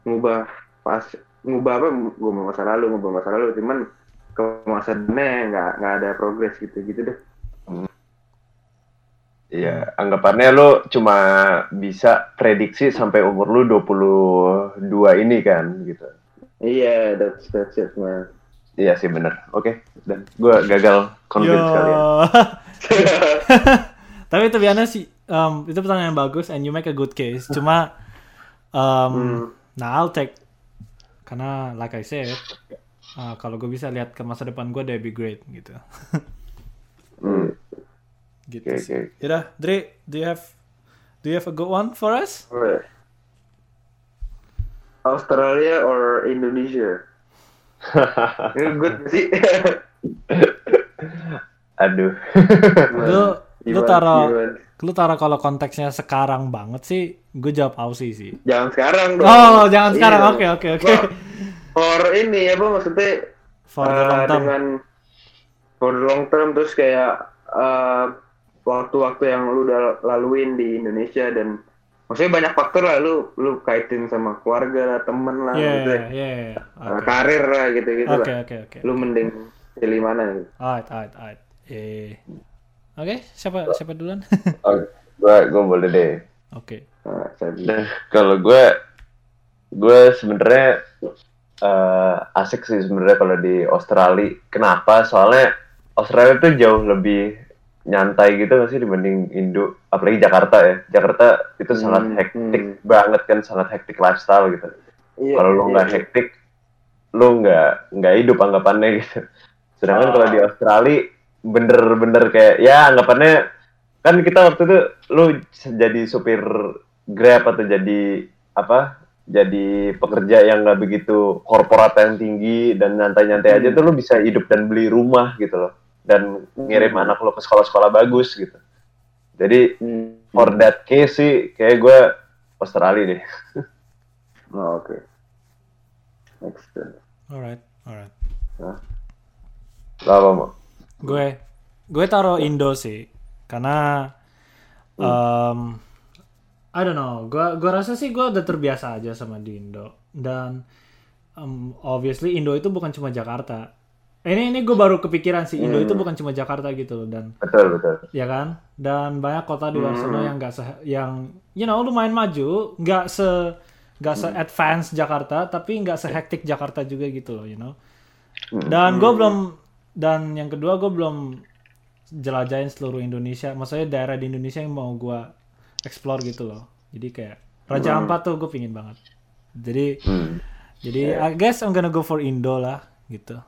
ngubah pas ngubah apa gue masa lalu ngubah masa lalu. Cuman ke masa depannya nggak nggak ada progres gitu gitu deh Iya, anggapannya lu cuma bisa prediksi sampai umur lu 22 ini kan gitu. iya that's that's it man Iya sih bener. Oke, dan gua gagal convince kalian. tapi itu biasanya sih um, itu pertanyaan yang bagus and you make a good case cuma um, nah I'll take karena like I said uh, kalau gue bisa lihat ke masa depan gue that'd be great gitu Hmm. gitu Oke, sih. oke. Yaudah, Dre, do you have do you have a good one for us? Australia or Indonesia? Ini good sih. Aduh. Lu lu gimana? lu taruh kalau konteksnya sekarang banget sih, gue jawab Aussie sih. Jangan sekarang dong. Oh, jangan Iya sekarang. dong. Oke, oke, oke. For ini apa maksudnya? For the eh, long term. Dengan for the long term terus kayak eh, waktu-waktu yang lu udah laluin di Indonesia dan maksudnya banyak faktor lah lu lu kaitin sama keluarga lah temen lah Iya, gitu ya. iya, iya. Uh, karir lah gitu gitu Oke, lah oke, oke. lu mending pilih mana gitu Alright, alright, alright. Eh. Oke, siapa siapa duluan? Oh, gue gue boleh deh. Oke. Nah, saya Nah, kalau gue gue sebenarnya eh, asik sih sebenarnya kalau di Australia. Kenapa? Soalnya Australia tuh jauh lebih nyantai gitu nggak sih dibanding Indo, apalagi Jakarta ya. Jakarta itu sangat Hmm, hektik hmm. banget kan, sangat hektik lifestyle gitu. Iya, kalau lu iya, nggak iya. hektik, lu nggak nggak hidup anggapannya gitu. Sedangkan kalau di Australia bener-bener kayak ya anggapannya kan kita waktu itu lu jadi supir Grab atau jadi apa? Jadi pekerja yang nggak begitu korporat yang tinggi dan nyantai-nyantai aja Hmm. tuh lu bisa hidup dan beli rumah gitu loh dan ngirim Hmm. anak lu ke sekolah-sekolah bagus gitu. Jadi Hmm. for that case sih kayak gue Australia deh. Oh, oke next turn. Alright, alright. Lah apa mau? Gue gue taruh Indo sih karena um, I don't know. Gue gue rasa sih gue udah terbiasa aja sama di Indo. Dan um, obviously Indo itu bukan cuma Jakarta. Ini ini gue baru kepikiran sih. Indo itu bukan cuma Jakarta gitu loh dan Betul betul. ya kan? Dan banyak kota di luar sana yang nggak se yang you know lumayan maju. Nggak se nggak se advance Jakarta tapi nggak se hektik Jakarta juga gitu loh you know. Dan gue belum dan yang kedua gue belum jelajahin seluruh Indonesia. Maksudnya daerah di Indonesia yang mau gue explore gitu loh jadi kayak Raja Ampat tuh gue pingin banget jadi Hmm. jadi I guess I'm gonna go for Indo lah gitu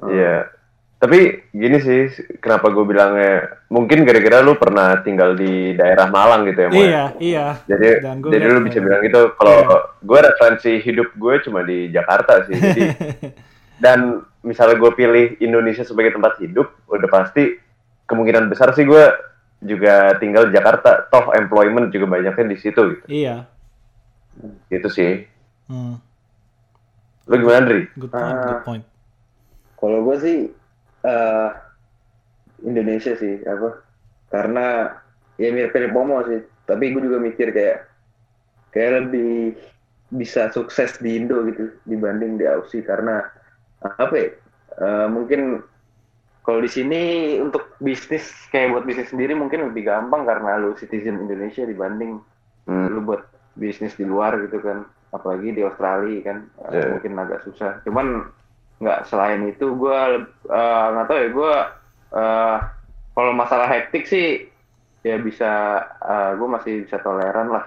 Iya. Tapi gini sih, kenapa gue bilangnya mungkin gara-gara lu pernah tinggal di daerah Malang gitu ya, Mo? ya? iya iya Jadi, jadi lu bisa bilang gitu. Kalau gue referensi hidup gue cuma di Jakarta sih. Jadi dan misalnya gue pilih Indonesia sebagai tempat hidup, udah pasti kemungkinan besar sih gue juga tinggal di Jakarta. Toh employment juga banyaknya di situ gitu. iya Gitu sih. hmm. Lu gimana, Dri? good point good Ah. point Kalau gue sih eh Indonesia sih apa? Karena ya mirip-mirip Momo sih. Tapi gue juga mikir kayak kayak lebih bisa sukses di Indo gitu dibanding di Aussie karena apa ya? eh, mungkin kalau di sini untuk bisnis kayak buat bisnis sendiri mungkin lebih gampang karena lu citizen Indonesia dibanding Hmm. lu buat bisnis di luar gitu kan apalagi di Australia kan eh, Iya. mungkin agak susah cuman nggak selain itu gue nggak tahu ya gue kalau masalah hektik sih ya bisa gue masih bisa toleran lah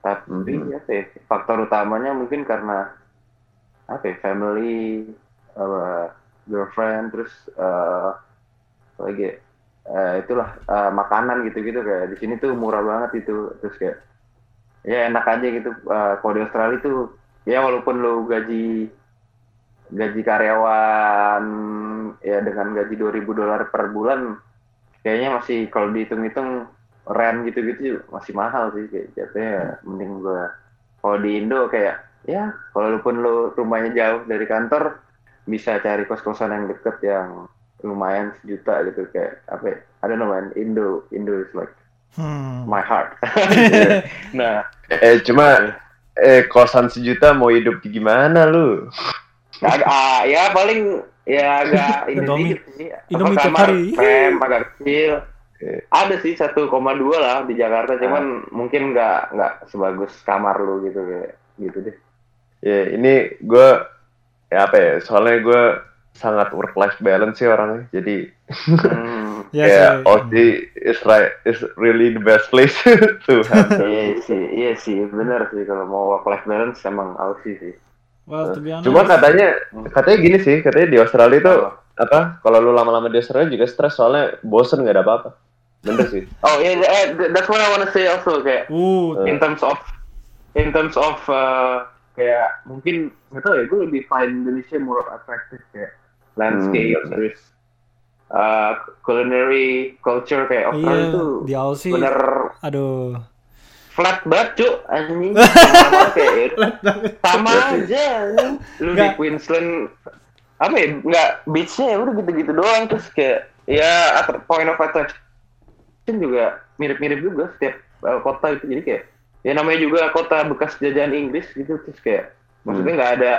tapi Mhm. ya ya, faktor utamanya mungkin karena apa ya, family eh, girlfriend terus apa lagi eh, itulah eh, makanan gitu-gitu kayak di sini tuh murah banget itu. Terus kayak ya enak aja gitu Eh, kalau di Australia tuh ya walaupun lo gaji gaji karyawan ya dengan gaji 2000 dolar per bulan kayaknya masih kalau dihitung-hitung rent gitu-gitu masih mahal sih kayak jatuhnya mending gua kalau di Indo kayak ya walaupun lo rumahnya jauh dari kantor bisa cari kos-kosan yang deket yang lumayan sejuta gitu kayak apa ya? I don't know man Indo Indo is like hmm. my heart nah Eh cuma eh kosan sejuta mau hidup gimana lu? agak ah, ya paling ya agak ini Indomie. dikit sih Apa, Indomie tiap kamar hari. agak kecil Oke. ada sih 1,2 lah di Jakarta cuman mungkin nggak nggak sebagus kamar lu gitu kayak gitu deh Ya ini gue ya apa ya? Soalnya gue sangat work life balance sih orangnya. Jadi Hmm, ya sih. Aussie is right is really the best place to have. iya sih iya sih bener sih kalau mau work life balance emang Aussie sih well to be honest Cuma katanya katanya gini sih, katanya di Australia itu apa? Kalau lu lama-lama di Australia juga stres soalnya bosen nggak ada apa-apa. Bener sih. oh iya eh, that's what I wanna say also kayak uh in terms of in terms of uh, kayak mungkin nggak tahu ya gue lebih find Indonesia more attractive kayak landscape Hmm. terus uh, culinary culture kayak Australia iya tuh di Aussie bener aduh. flat banget cuk anjing. Sama aja lu di. Queensland apa ya nggak beachnya ya udah gitu-gitu doang terus kayak ya point of attraction juga mirip-mirip juga setiap eh, kota itu jadi kayak ya namanya juga kota bekas jajahan Inggris gitu terus kayak maksudnya nggak ada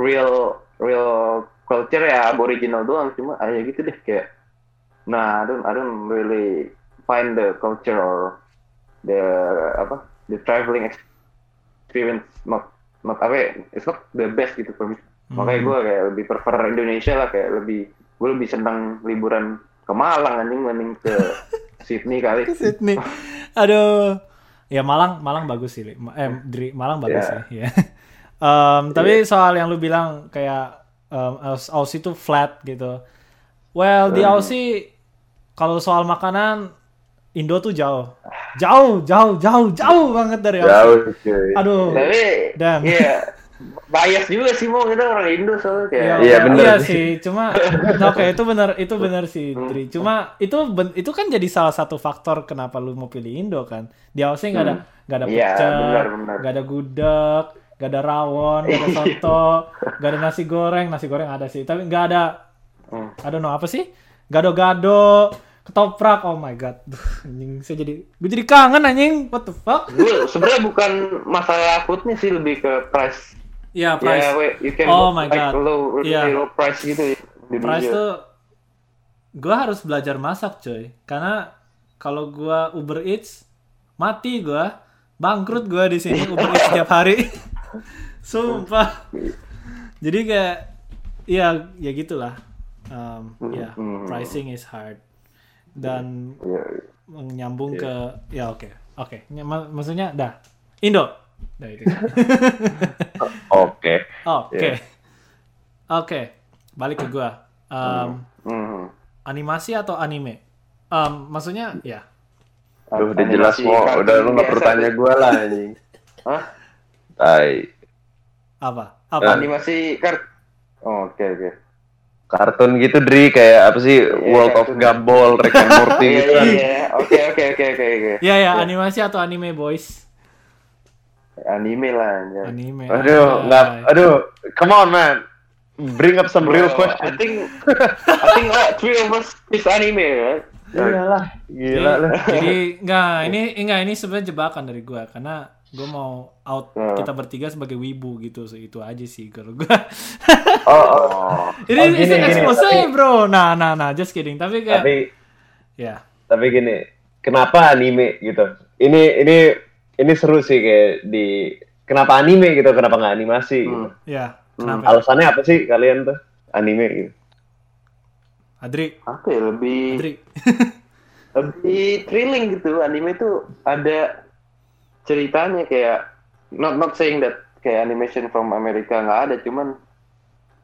real real culture ya aboriginal doang cuma aja gitu deh kayak nah I don't I don't really find the culture or the apa the traveling experience not not apa ya, it's not the best gitu for me makanya gue kayak lebih prefer Indonesia lah kayak lebih gue lebih senang liburan ke Malang anjing mending ke Sydney kali Ke Sydney. Aduh. Ya Malang Malang bagus sih. Eh Dri, Malang bagus Ya. sih. Ya. Em, tapi soal yang lu bilang kayak em, Aus- Aussie itu flat gitu. Well, di Aussie kalau soal makanan Indo tuh jauh. Jauh, jauh, jauh, jauh banget dari Aussie. Jauh cuy. Aduh. tapi Dan- iya bias juga sih mau kita orang Indo soalnya kayak Iya, Iya, bener Iya sih. sih, cuma oke itu benar itu benar sih, Dri. Cuma itu ben- itu kan jadi salah satu faktor kenapa lu mau pilih Indo kan. Di Aussie nggak ada nggak ada Iya, pecel, benar, benar. nggak ada gudeg, nggak ada rawon, nggak ada soto, nggak ada nasi goreng, nasi goreng ada sih, tapi nggak ada Hmm. I don't know apa sih? Gado-gado, ketoprak. Oh my god. Duh, anjing saya jadi gue jadi kangen anjing. What the fuck? gue sebenarnya bukan masalah foodnya sih lebih ke price Ya, price. ya we- you can Oh my like God. low, Iya. low price gitu ya Price tuh gue harus belajar masak coy. Karena kalau gua Uber Eats mati gua. Bangkrut gua di sini Uber Eats setiap hari. Sumpah. Jadi kayak ya ya gitulah. Um, ya Hmm. pricing is hard. Dan menyambung ke ya oke. Oke Ny- mak- maksudnya dah. Indo dah itu Oke. oke oke balik ke gua um, Hmm. animasi atau anime? Um, maksudnya ya. Duh, udah jelas mau. kartun Udah lu nggak perlu tanya gue lah anjing. Hah? Tai. Apa? Apa? Animasi kart. Oh, Oke oke. Kartun gitu Dri kayak apa sih World of. Gumball, Rick and Morty Iya gitu iya kan. iya. Oke oke oke oke oke. Ya ya, animasi atau anime boys? Anime lah. anjay. Anime. Aduh, nggak, aduh, come on man, bring up some real Bro, I question. think I think all three of us is anime right? Iyalah, gila lah. jadi enggak, ini enggak ini sebenarnya jebakan dari gua karena gua mau out Hmm. kita bertiga sebagai wibu gitu, so, itu aja sih kalau gua. Oh, oh. Ini Oh, ini gini, gini, expose, tapi- bro. Nah, nah, nah, just kidding. Tapi kayak Tapi, ya. tapi gini, kenapa anime gitu? Ini, ini, ini seru sih kayak di, kenapa anime gitu? Kenapa nggak animasi? Gitu. Hmm. Ya, kenapa? Alasannya apa sih kalian tuh anime gitu? Adri, Apa ya lebih Adri. lebih thrilling gitu anime itu ada ceritanya kayak not not saying that kayak animation from Amerika nggak ada cuman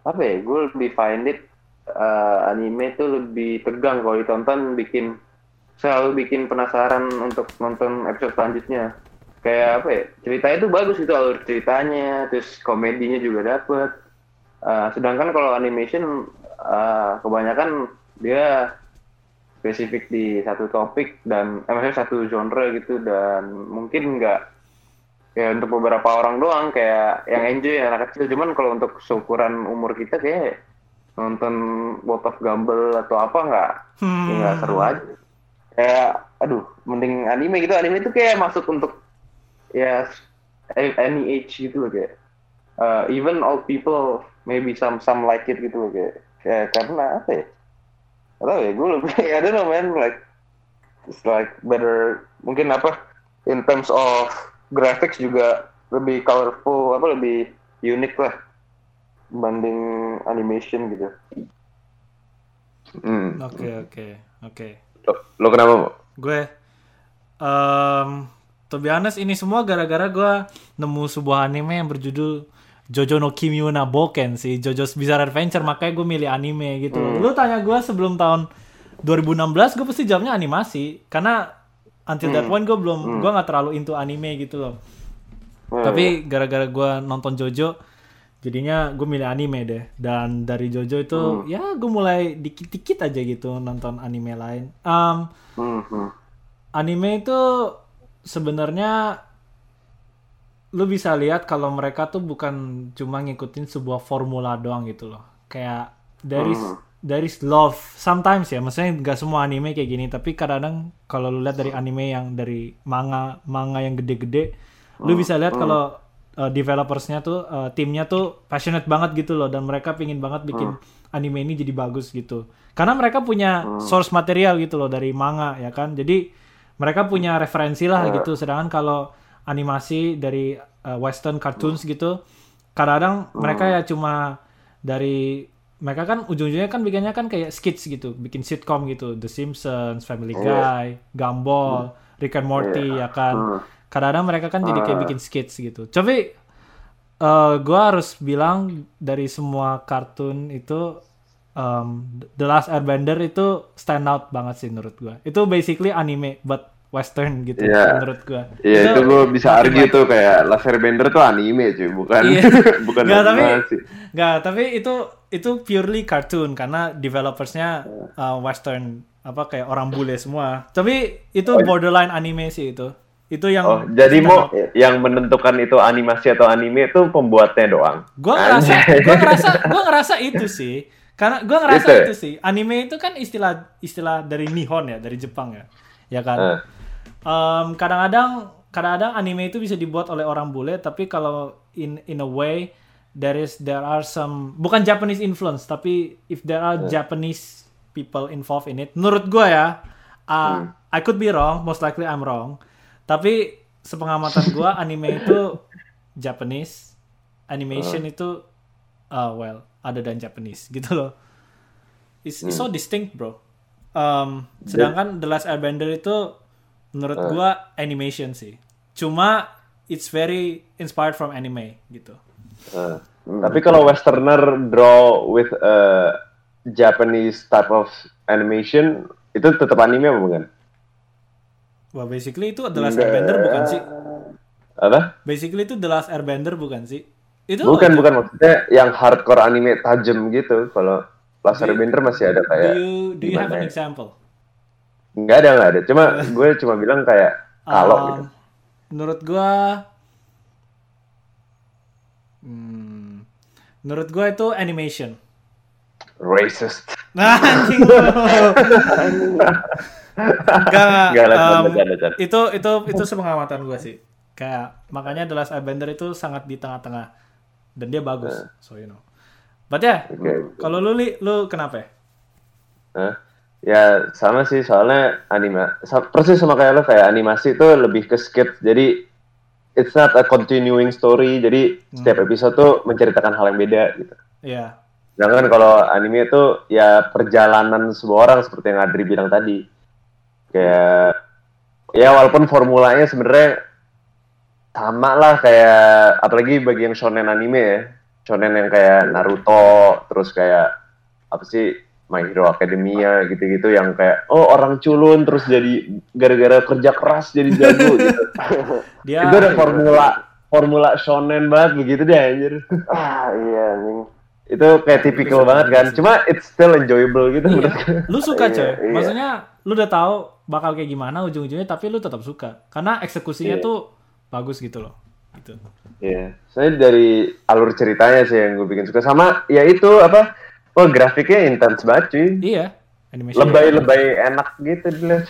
apa ya gue lebih find it uh, anime itu lebih tegang kalau ditonton bikin selalu bikin penasaran untuk nonton episode selanjutnya kayak apa ya ceritanya itu bagus itu alur ceritanya terus komedinya juga dapet. Uh, sedangkan kalau animation uh, kebanyakan dia spesifik di satu topik dan eh, maksudnya satu genre gitu dan mungkin nggak kayak untuk beberapa orang doang kayak yang enjoy anak kecil. Cuman kalau untuk seukuran umur kita kayak nonton World of Gumball atau apa nggak Hmm. ya nggak seru aja. Kayak aduh mending anime gitu. Anime itu kayak masuk untuk ya a- any age gitu loh kayak uh, even old people maybe some some like it gitu loh kayak kayak karena apa ya Gak tau ya gue lebih I don't know man like it's like better mungkin apa in terms of graphics juga lebih colorful apa lebih unik lah dibanding animation gitu Hmm. Oke, oke, oke. Lo, lo kenapa? Gue um, to be honest ini semua gara-gara gue nemu sebuah anime yang berjudul Jojo no Kimio na Boken sih Jojo's Bizarre Adventure. Makanya gue milih anime gitu. Lu tanya gue sebelum tahun 2016 gue pasti jawabnya animasi. Karena until that point gue belum gue nggak terlalu into anime gitu loh. Hmm. tapi gara-gara gue nonton Jojo jadinya gue milih anime deh. Dan dari Jojo itu ya gue mulai dikit-dikit aja gitu nonton anime lain. Um, Hmm, hmm. anime itu sebenarnya lu bisa lihat kalau mereka tuh bukan cuma ngikutin sebuah formula doang gitu loh. Kayak dari there is love. Sometimes ya maksudnya nggak semua anime kayak gini tapi kadang-kadang kalau lu lihat dari anime yang dari manga manga yang gede-gede lu bisa lihat kalau uh, developersnya tuh uh, timnya tuh passionate banget gitu loh dan mereka pingin banget bikin anime ini jadi bagus gitu. Karena mereka punya source material gitu loh dari manga ya kan? Jadi mereka punya referensi lah gitu. Sedangkan kalau animasi dari uh, western cartoons gitu kadang-kadang mereka ya cuma dari mereka kan ujung-ujungnya kan bikinnya kan kayak skits gitu. Bikin sitcom gitu. The Simpsons Family Guy Gumball Rick and Morty ya kan. Kadang-kadang mereka kan jadi kayak bikin skits gitu. Tapi eh gue harus bilang dari semua kartun itu um, The Last Airbender itu stand out banget sih menurut gue itu basically anime but western gitu Iya. menurut gue Iya itu gue bisa argue tuh kayak Laser Bender tuh anime cuy, bukan Iya. bukan Nggak, tapi animasi. nggak, tapi itu itu purely cartoon karena developersnya uh, western apa kayak orang bule semua. Tapi itu borderline anime sih itu. Itu yang Oh, jadi mau yang menentukan itu animasi atau anime itu pembuatnya doang. gua ngerasa gua ngerasa gua ngerasa itu sih. Karena gua ngerasa Itu itu, ya? sih. Anime itu kan istilah istilah dari Nihon ya, dari Jepang ya. Ya kan? Eh. Em, kadang-kadang kadang-kadang anime itu bisa dibuat oleh orang bule tapi kalau in in a way there is there are some bukan Japanese influence tapi if there are Japanese people involved in it menurut gua ya uh, I could be wrong most likely I'm wrong tapi sepengamatan gua anime itu Japanese animation itu uh, well other than Japanese gitu loh it's, it's so distinct bro Um, sedangkan The Last Airbender itu menurut gua animation sih. Cuma it's very inspired from anime gitu. Eh, Tapi kalau westerner draw with a Japanese type of animation itu tetap anime apa bukan? Wah, basically itu The Last Airbender bukan sih? Apa? Basically itu The Last Airbender bukan sih? Itu Bukan bukan maksudnya yang hardcore anime tajam gitu. Kalau Laser Bender masih ada do kayak you do you have an example? nggak ada nggak ada. Cuma gue cuma bilang kayak kalau Um, gitu. Menurut gua hmm, menurut gua itu animation. Racist. Nah, anjing lu. Enggak, um, itu itu itu sepengamatan gue sih. Kayak makanya The Last Airbender itu sangat di tengah-tengah dan dia bagus, so you know. But ya, Oke. kalau lu li, lu kenapa? ya? Hah? Ya sama sih soalnya anima persis sama kayak lo kayak animasi itu lebih ke skit jadi it's not a continuing story jadi setiap episode tuh menceritakan hal yang beda gitu. Iya. Sedangkan kalau anime itu ya perjalanan sebuah orang seperti yang Adri bilang tadi. Kayak ya walaupun formulanya sebenarnya sama lah kayak apalagi bagi yang shonen anime ya. Shonen yang kayak Naruto, terus kayak apa sih My Hero Academia gitu-gitu yang kayak oh orang culun terus jadi gara-gara kerja keras jadi jago gitu. Dia Itu ada formula formula shonen banget begitu deh anjir. Ah iya anjing. itu kayak tipikal banget kan cuma it's still enjoyable gitu menurut gue. lu suka coy. Iya, iya. Maksudnya lu udah tahu bakal kayak gimana ujung-ujungnya tapi lu tetap suka karena eksekusinya Iya. tuh bagus gitu loh. Gitu. Iya, saya dari alur ceritanya sih yang gue bikin suka sama ya itu apa oh grafiknya intens banget cuy Iya, animation. lebay-lebay enak gitu dilihat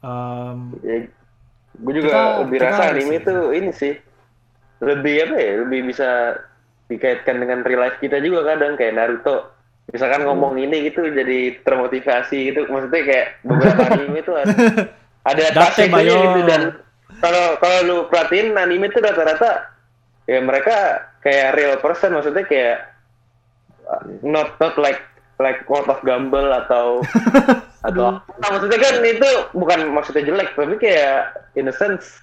Um, Ya, gue juga Kita- lebih kita rasa anime itu ini sih lebih apa ya lebih bisa dikaitkan dengan real life kita juga kadang kayak Naruto misalkan ngomong ini gitu jadi termotivasi gitu maksudnya kayak beberapa anime itu ada ada Bayo. gitu dan kalau kalau lu perhatiin anime itu rata-rata ya mereka kayak real person maksudnya kayak not not like like World of Gumball atau atau nah, maksudnya kan itu bukan maksudnya jelek tapi kayak in a sense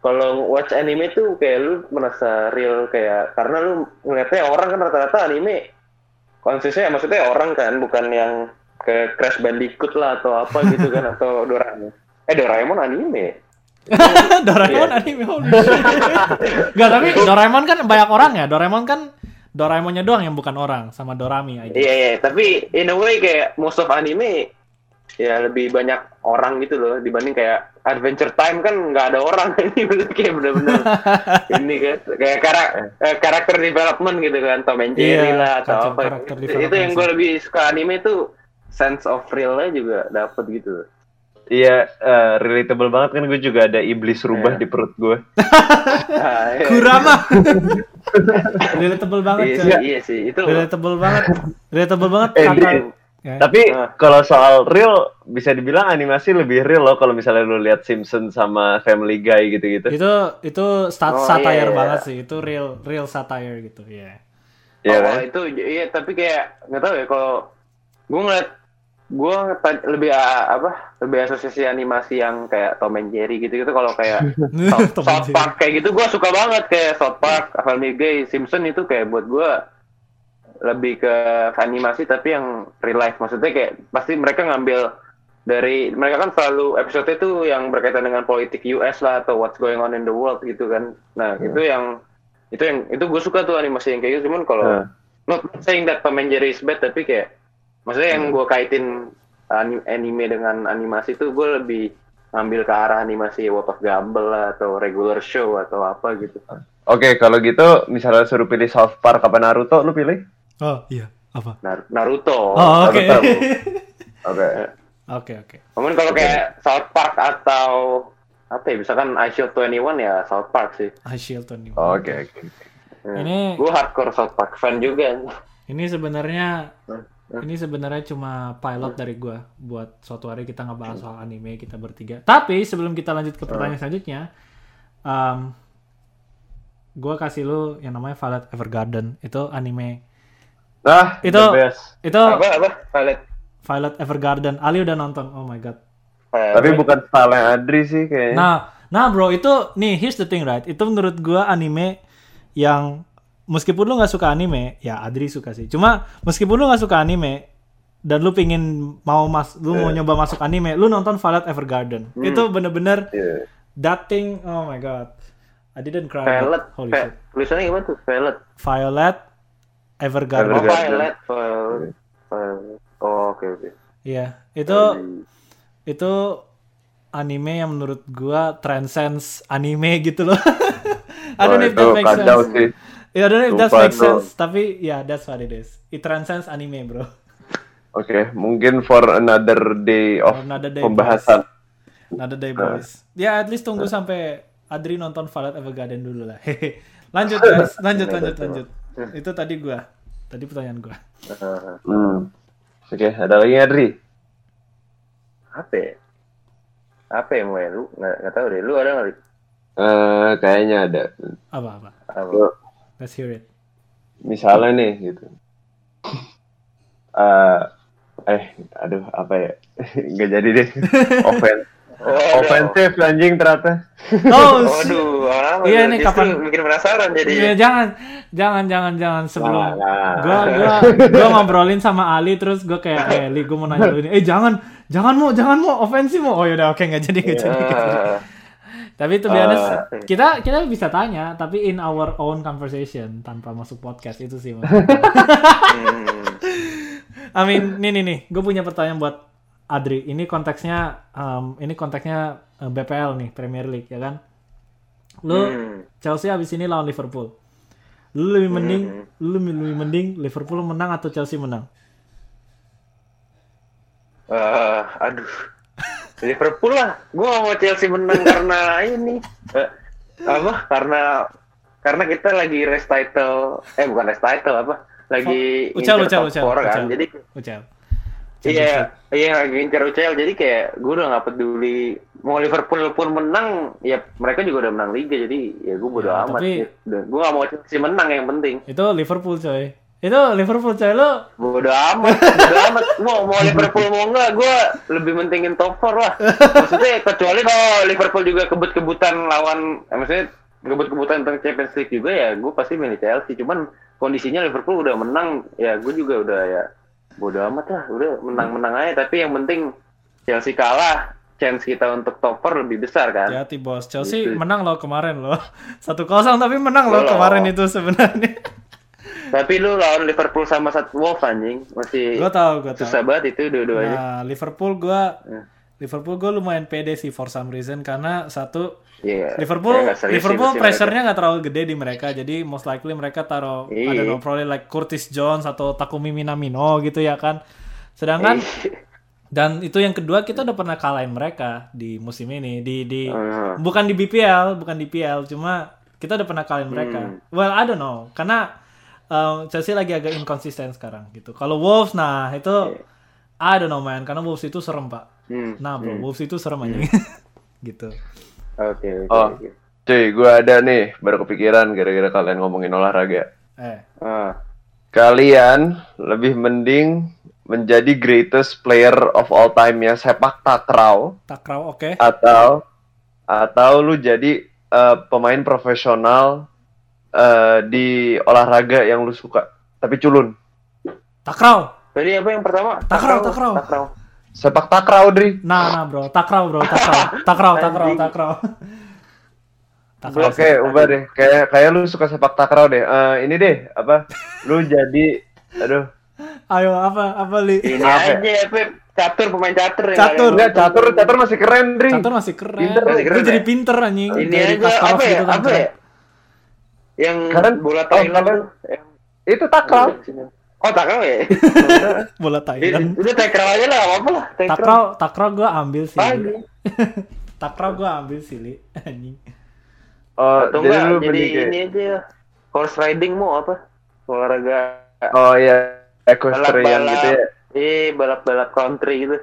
kalau watch anime tuh kayak lu merasa real kayak karena lu ngeliatnya orang kan rata-rata anime konsisten maksudnya orang kan bukan yang ke Crash Bandicoot lah atau apa gitu kan atau Doraemon. Eh Doraemon anime Doraemon Iya. anime. Nggak, tapi Doraemon kan banyak orang ya. Doraemon kan Doraemonnya doang yang bukan orang sama Dorami aja. iya iya tapi in a way kayak most of anime ya lebih banyak orang gitu loh dibanding kayak Adventure Time kan nggak ada orang ini berarti kayak bener-bener ini kan kayak karak, eh, karakter development gitu kan Tom and Jerry Iya, lah atau apa itu, yang gue lebih suka anime itu sense of realnya juga dapet gitu Iya, eh, relatable banget kan gue juga ada iblis rubah Iya. di perut gue. Nah, iya. Kurama. Relatable banget, iya, sih, iya sih itu Relatable banget. Relatable banget Eh, kakak. Din, Ya. Tapi Ah. kalau soal real bisa dibilang animasi lebih real loh kalau misalnya lu lihat Simpson sama Family Guy gitu-gitu. itu itu stat Oh, satire iya, iya. banget sih. Itu real real satire gitu, ya. Iya oh, kan? itu iya tapi kayak nggak tahu ya kalau gue ngeliat gue lebih apa lebih asosiasi animasi yang kayak Tom and Jerry gitu gitu kalau kayak South. Park kayak gitu gue suka banget. Kayak South Park, Family Guy, Simpson itu kayak buat gue lebih ke animasi tapi yang real life. Maksudnya kayak pasti mereka ngambil dari mereka kan selalu episode itu yang berkaitan dengan politik US lah atau what's going on in the world gitu kan. Nah itu yang itu yang itu gue suka tuh animasi yang kayak gitu. Cuman kalau Hmm. not saying that Tom and Jerry is bad tapi kayak maksudnya yang gue kaitin ani- anime dengan animasi itu gue lebih ngambil ke arah animasi What of Gumball lah atau regular show atau apa gitu Oke, kalau gitu misalnya suruh pilih South Park apa Naruto, lu pilih? Oh, iya. Apa? Nar- Naruto Oh, oke. Oke. Oke, oke. Cuman kalau kayak South Park atau apa ya misalkan I Shield 21 ya South Park sih I Shield Tony. Oke, oke. Ini gue hardcore South Park fan juga ini sebenarnya ini sebenarnya cuma pilot dari gua buat suatu hari kita ngebahas soal anime kita bertiga. Tapi sebelum kita lanjut ke pertanyaan selanjutnya, um, gua kasih lu yang namanya Violet Evergarden. Itu anime. Nah, Itu the best. itu apa apa Violet Violet Evergarden. Ali udah nonton. Oh my god. Tapi bukan style Adri sih kayaknya. Nah, nah bro itu nih here's the thing right. Itu menurut gua anime yang meskipun lu nggak suka anime, ya Adri suka sih. Cuma meskipun lu nggak suka anime dan lu pingin mau mas, lu mau nyoba masuk anime, lu nonton Violet Evergarden. Itu bener-bener Iya. that thing. Oh my god, I didn't cry. Violet but Holy shit. tulisannya gimana tuh Violet Violet Evergarden. oh. Violet Violet Violet. oh oke oke Iya, itu itu anime yang menurut gua transcends anime gitu loh. I don't know if itu that makes kacau sense. sih. Yeah, I don't know if that Sumpah, makes sense, tapi ya yeah, that's what it is. It transcends anime, bro. Oke, mungkin for another day of Another day, pembahasan. Another day, boys. Ya, at least tunggu sampai Adri nonton Violet Evergarden dulu lah. Hehe. lanjut, guys. Lanjut, lanjut, lanjut. Itu tadi gua. Tadi pertanyaan gua. Hmm. Oke, ada lagi Adri? apa ya apa ya mau ya lu nggak nggak tahu deh lu ada nggak? Eh, kayaknya ada. Apa apa? Let's hear it. misalnya nih gitu. Eh, eh, aduh apa ya? Nggak jadi deh. Offen oh, ada. Offensive anjing ternyata. Oh, Waduh, orang Iya, nih, kapan- bikin penasaran jadi. Ya, jangan, jangan, jangan, jangan sebelum Nah, nah. gua gua gua ngobrolin sama Ali terus gua kayak eh Ali gua mau nanya dulu ini. Eh jangan, jangan mau, jangan mau ofensif mau. Oh yaudah oke nggak jadi nggak jadi. nggak jadi. Tapi be honest, Ah. kita kita bisa tanya tapi in our own conversation tanpa masuk podcast itu sih. hmm. I mean, nih nih nih, gue punya pertanyaan buat Adri. Ini konteksnya, um, ini konteksnya uh, BPL nih, Premier League ya kan? Lu Hmm. Chelsea habis ini lawan Liverpool. Lu lebih mending, lu lebih mending Liverpool menang atau Chelsea menang? Ah, aduh. Liverpool lah. Gua mau Chelsea menang karena ini. Eh, apa? Karena karena kita lagi race title. Eh bukan race title apa? Lagi ngincer ucel, top ucel, four kan. ucel. Jadi Ucel. iya, iya lagi ngincer UCL. Jadi kayak gue udah nggak peduli mau Liverpool pun menang, ya mereka juga udah menang liga. Jadi ya gue bodo Ya, amat. tapi- Gue gak mau Chelsea menang yang penting. Itu Liverpool coy. Itu Liverpool coy lu. Bodo amat, bodo amat. Mau mau Liverpool mau enggak, gue lebih mentingin top 4 lah. Maksudnya kecuali kalau Liverpool juga kebut-kebutan lawan, eh, maksudnya kebut-kebutan tentang Champions League juga ya, gue pasti milih Chelsea. Cuman kondisinya Liverpool udah menang, ya gue juga udah ya bodo amat lah, udah menang-menang aja. Tapi yang penting Chelsea kalah, chance kita untuk top 4 lebih besar kan. Hati bos. Chelsea Gitu. menang loh kemarin loh. Satu kosong tapi menang loh Loh. kemarin itu sebenarnya. Tapi lu lawan Liverpool sama satu Wolf anjing masih Gue tau, gue tau. susah banget itu dua-duanya. Nah, Liverpool gue Hmm. Liverpool gue lumayan pede sih for some reason karena satu Iya. Liverpool serius Liverpool pressure-nya nggak terlalu gede di mereka jadi most likely mereka taruh Iya. I don't know probably like Curtis Jones atau Takumi Minamino gitu ya kan sedangkan mereka. dan itu yang kedua kita udah pernah kalahin mereka di musim ini di di Hmm. bukan di BPL bukan di PL cuma kita udah pernah kalahin mereka Hmm. well I don't know karena um, Chelsea lagi agak inkonsisten sekarang gitu kalau Wolves nah itu I don't know man karena Wolves itu serem pak Hmm. nah bro Wolves itu serem aja gitu Oke, oke. Oh. oke. Cuy, gue ada nih, baru kepikiran gara-gara kalian ngomongin olahraga. eh Ah. Kalian lebih mending menjadi greatest player of all time ya sepak takraw takraw oke atau atau lu jadi eh, pemain profesional eh, di olahraga yang lu suka tapi culun. takraw Tadi apa yang pertama? Takraw, takraw. Takraw. Sepak takraw, Dri. nah nah bro takraw bro takraw takraw takraw takraw takraw Oke, ubah deh. Kayak kayak lu suka sepak takraw deh. Eh, ini deh, apa? Lu jadi aduh. ayo apa apa li Ini Apa? aja, Pep. Catur, pemain catur. yang Catur. Enggak, catur catur masih keren, Dri. Catur masih keren Pinter, masih keren, Lu jadi ya? pinter anjing Ini aja, apa ya? gitu kan Apa keren. ya? Yang Karen, bola oh, Thailand tuh. Yang- Itu takraw. Oh, takraw ya? bola Thailand Udah takraw aja lah, apa lah. takraw takraw gue ambil sih Pagi. takraw gue ambil sih li anjing Oh, Atau jadi enggak, lu jadi kayak ini aja. Horse riding mau apa? Olahraga Oh iya, equestrian gitu ya. Eh, balap-balap country gitu.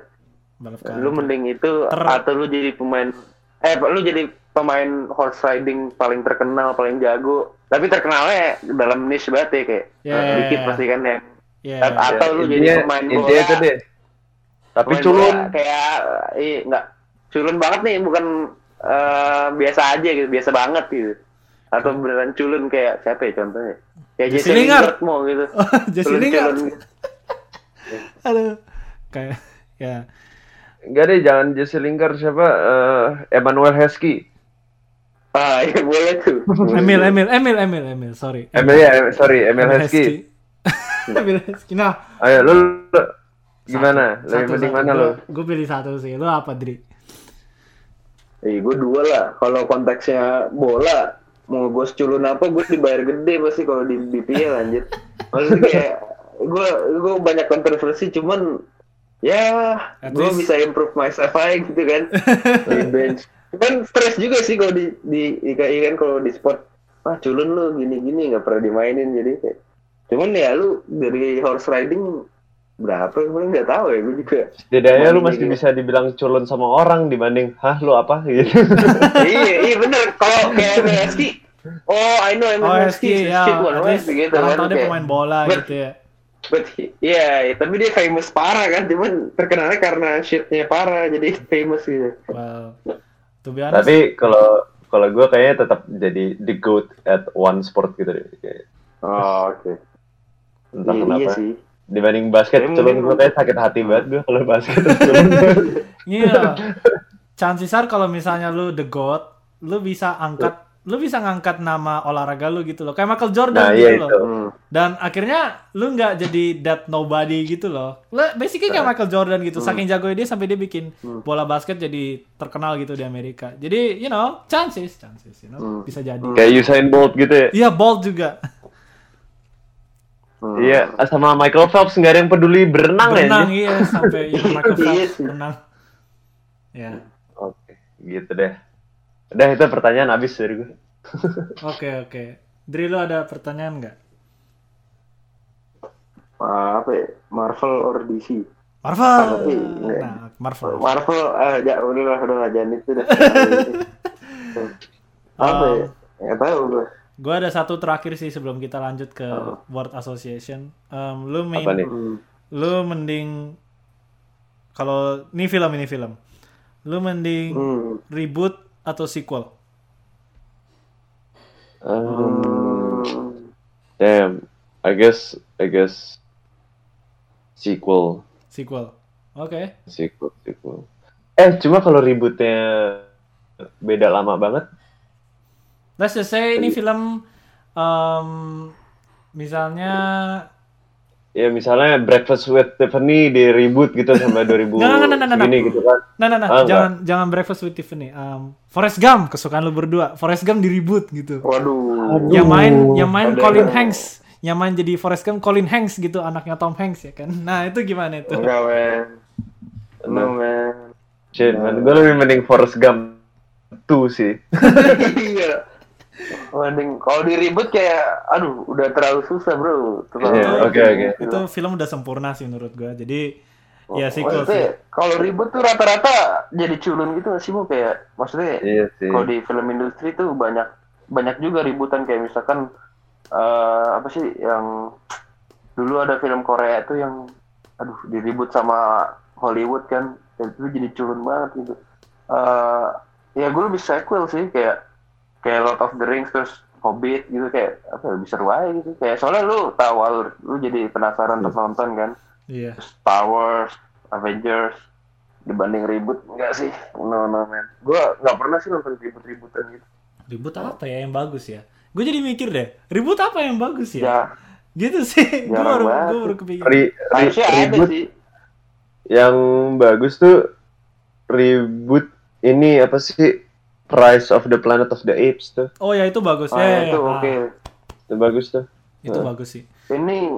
balap Lu kan mending itu Ter- atau lu jadi pemain eh lu jadi pemain horse riding paling terkenal, paling jago. Tapi terkenalnya dalam niche banget ya kayak Yeah. dikit pasti kan ya. ya Atau lu jadi pemain bola. itu deh. Tapi Pemain culun. bola kayak eh enggak culun banget nih, bukan eh, biasa aja gitu, biasa banget gitu. Atau beneran culun kayak siapa ya contohnya? Kayak Jesse Jesse Lingard. Mau gitu. Jesse Culun-culun Lingard gitu. aduh kayak ya Enggak deh, jangan Jesse Lingard siapa? Eh, Emmanuel Heskey. Ah, iya boleh tuh. Emil Emil Emil Emil Emil sorry Emil ya, sorry, Emil Heskey. Emil Heskey nah Ayo lu, lu gimana? Lebih mending mana lu? gue pilih satu sih lu apa Dri Eh, gue dua lah. Kalau konteksnya bola, mau gue seculun apa, gue dibayar gede pasti kalau di BPL anjir. Maksudnya kayak gue gue banyak kontroversi, cuman ya gue bisa improve myself aja gitu kan di bench. Kan stres juga sih kalau di di IKI kan kalau di sport, ah culun lu gini-gini nggak pernah dimainin jadi kayak. Cuman ya lu dari horse riding berapa gue nggak tahu ya gue juga. Setidaknya lu masih gitu. bisa dibilang culun sama orang dibanding, hah lu apa gitu. iya, iya bener. Kalau kayak MSK, oh I know oh MSK, ya gitu kan. dia pemain bola But- gitu ya But iya, yeah, tapi dia famous parah kan, cuman terkenalnya karena shitnya parah, jadi famous gitu. well to be honest Tapi kalau kalau gue kayaknya tetap jadi the goat at one sport gitu deh. Kayak, Oh, oke. entah Iya, kenapa. iya sih. Dibanding basket, Ya, culun mungkin- gue kayak sakit hati banget gue kalau basket. Iya. Chances are kalau misalnya lu the god, lu bisa angkat lu bisa ngangkat nama olahraga lu gitu loh. Kayak Michael Jordan nah gitu iya loh. itu. Hmm. Dan akhirnya lu nggak jadi that nobody gitu loh. Lu basically kayak Michael Jordan gitu. Saking jagonya dia sampai dia bikin bola basket jadi terkenal gitu di Amerika. Jadi, you know, chances, chances, you know, bisa jadi. Kayak Usain Bolt gitu ya. Iya, Bolt juga. Hmm. Iya, sama Michael Phelps nggak ada yang peduli berenang, Berenang ya. iya sampai know, Michael Iya Phelps berenang. Ya. Oke, gitu deh. Udah itu pertanyaan habis dari gue. Oke, oke. Dri lu ada pertanyaan nggak? Apa ya? Marvel or DC? Marvel. Tapi, enggak. Nah, Marvel. Marvel, ah, ya udah lah, udah lah, jangan itu dah. Apa Um, ya? Nggak tahu gue. Gue ada satu terakhir sih sebelum kita lanjut ke World Association. Um, lu main, Apa nih? Hmm. lu mending kalau ini film ini film, lu mending Hmm. reboot atau sequel? Um, damn, I guess, I guess sequel, Sequel. Oke. sequel, sequel. Eh, cuma kalau ributnya beda lama banget. Let's just say ini film um, misalnya Ya misalnya Breakfast with Tiffany di reboot gitu sampai 2000 Nggak, nggak, nggak, nggak, nggak. segini gitu kan. Nah, nah, nah, Ah, jangan jangan Breakfast with Tiffany. Um, Forrest Gump kesukaan lu berdua. Forrest Gump di reboot gitu. Waduh. Yang main yang main Ada- Colin Hanks, yang main jadi Forrest Gump Colin Hanks gitu, anaknya Tom Hanks ya kan. Nah, itu gimana itu? Enggak, men. No, man. Shit, man. Gue lebih mending Forrest Gump 2 sih. Iya. Mending kalau di ribut kayak, aduh, udah terlalu susah bro. Terlalu Iya, oke, oke. Itu film udah sempurna sih menurut gua. Jadi ya sequel Oh, Maksudnya, sih. kalau ribut tuh rata-rata jadi culun gitu nggak sih bu kayak maksudnya Iya sih. kalau di film industri tuh banyak banyak juga ributan kayak misalkan eh, apa sih yang dulu ada film Korea tuh yang aduh diribut sama Hollywood kan dan itu jadi culun banget gitu Eh ya gue lebih sequel sih kayak kayak Lord of the Rings terus Hobbit gitu kayak apa ya, lebih seru aja gitu kayak soalnya lu tahu alur lu jadi penasaran untuk nonton kan Iya. Star Wars, Avengers dibanding ribut enggak sih no no man gue nggak pernah sih nonton ribut-ributan gitu Ribut apa ya yang bagus ya? Gue jadi mikir deh, ribut apa yang bagus ya? ya Gitu sih. Gue baru, gue baru kepikiran. Harusnya ada reboot sih yang bagus tuh reboot ini apa sih Rise of the Planet of the Apes tuh. Oh ya itu bagus oh, ya. ya, itu ya. oke Ah, Itu bagus tuh. itu bagus sih. ini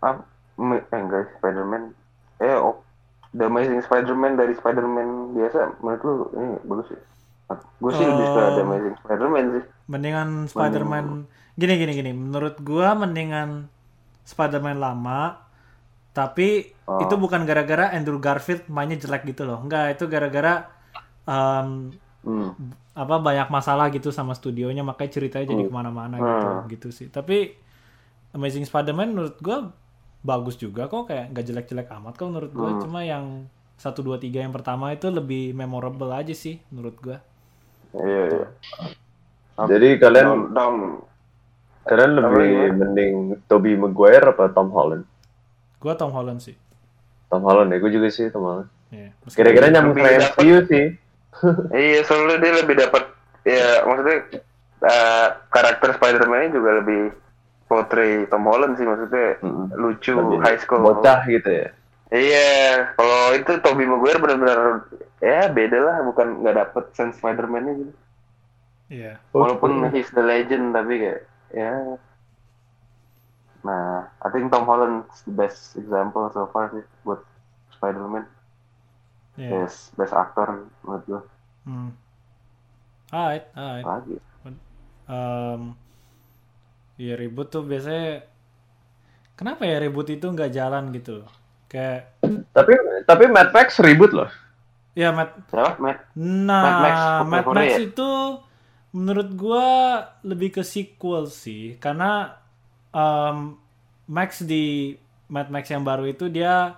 ah, eh enggak Spider-Man eh oh, The Amazing Spider-Man dari Spider-Man biasa menurut lu ini bagus sih gue sih lebih suka The Amazing Spider-Man sih Mendingan Spider-Man gini gini gini. Menurut gua mendingan Spider-Man lama tapi Oh. itu bukan gara-gara Andrew Garfield mainnya jelek gitu loh. Enggak, itu gara-gara um, hmm. apa banyak masalah gitu sama studionya makanya ceritanya jadi ke mana-mana gitu Hmm. gitu sih. Tapi Amazing Spider-Man menurut gua bagus juga kok kayak nggak jelek-jelek amat kok menurut gua. Hmm. Cuma yang satu dua tiga yang pertama itu lebih memorable aja sih menurut gua. iya iya Jadi kalian down, down. kalian lebih gimana? mending Tobey Maguire apa Tom Holland? Gua Tom Holland sih. Tom Holland ya, gue juga sih Tom Holland. Iya. Meski- Kira-kira nyambung ke MCU sih. Iya, soalnya dia lebih dapat ya maksudnya eh, karakter Spider-Man ini juga lebih portray Tom Holland sih maksudnya Mm-mm. lucu Lebih high school. Bocah gitu ya. Iya, kalau itu Tobey Maguire benar-benar ya beda lah, bukan nggak dapet sense Spider-Man-nya gitu. Iya. Walaupun he's the legend tapi kayak ya. Nah, I think Tom Holland is the best example so far sih buat Spider-Man. Iya. Best best actor menurut gue. Hmm. Alright, alright. Lagi. Um, ya ribut tuh biasanya kenapa ya ribut itu nggak jalan gitu loh. Kayak Tapi tapi Mad Max ribut loh. ya Siapa? Matt? Nah, Mad Max, Mad Max ya? itu menurut gua lebih ke sequel sih, karena um, Max di Mad Max yang baru itu dia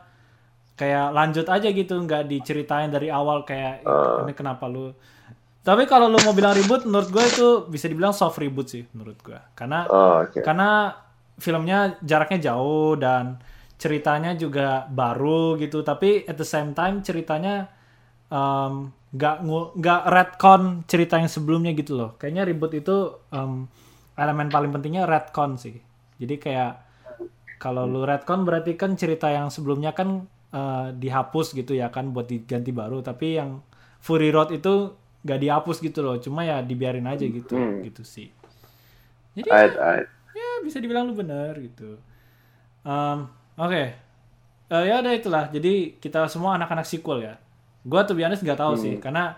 kayak lanjut aja gitu, nggak diceritain dari awal kayak ini kenapa lu. Tapi kalau lu mau bilang ribut, menurut gua itu bisa dibilang soft reboot sih menurut gua, karena Oh, oke. karena filmnya jaraknya jauh dan ceritanya juga baru gitu. Tapi at the same time ceritanya nggak ngu- nggak retcon cerita yang sebelumnya gitu loh. Kayaknya reboot itu em, elemen paling pentingnya retcon sih. Jadi kayak kalau lu retcon berarti kan cerita yang sebelumnya kan eh, dihapus gitu ya kan buat diganti baru tapi yang Fury Road itu nggak dihapus gitu loh cuma ya dibiarin aja gitu Hmm. gitu sih jadi Ait, ait. ya bisa dibilang lu bener gitu. Em, Oke, Eh, ya udah itulah. Jadi kita semua anak-anak sequel ya. Gua tuh biasanya nggak tahu sih, karena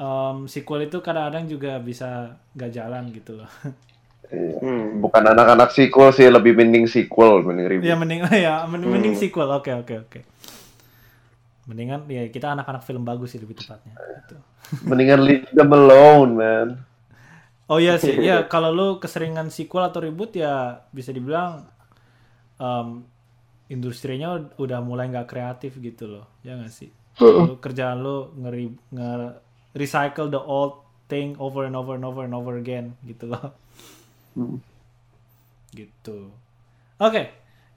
em, sequel itu kadang-kadang juga bisa nggak jalan gitu loh. Iya. Hmm. Bukan anak-anak sequel sih, lebih mending sequel mending ribut. ya mending ya mending, mending sequel. Oke oke oke. Mendingan ya kita anak-anak film bagus sih lebih tepatnya. Gitu. Mendingan leave them alone, man. Oh iya sih, ya kalau lu keseringan sequel atau reboot ya bisa dibilang em, industrinya ud- udah mulai nggak kreatif gitu loh, ya nggak sih? Lu kerjaan lu ngeri nge recycle the old thing over and over and over and over again gitu loh. Gitu. Oke,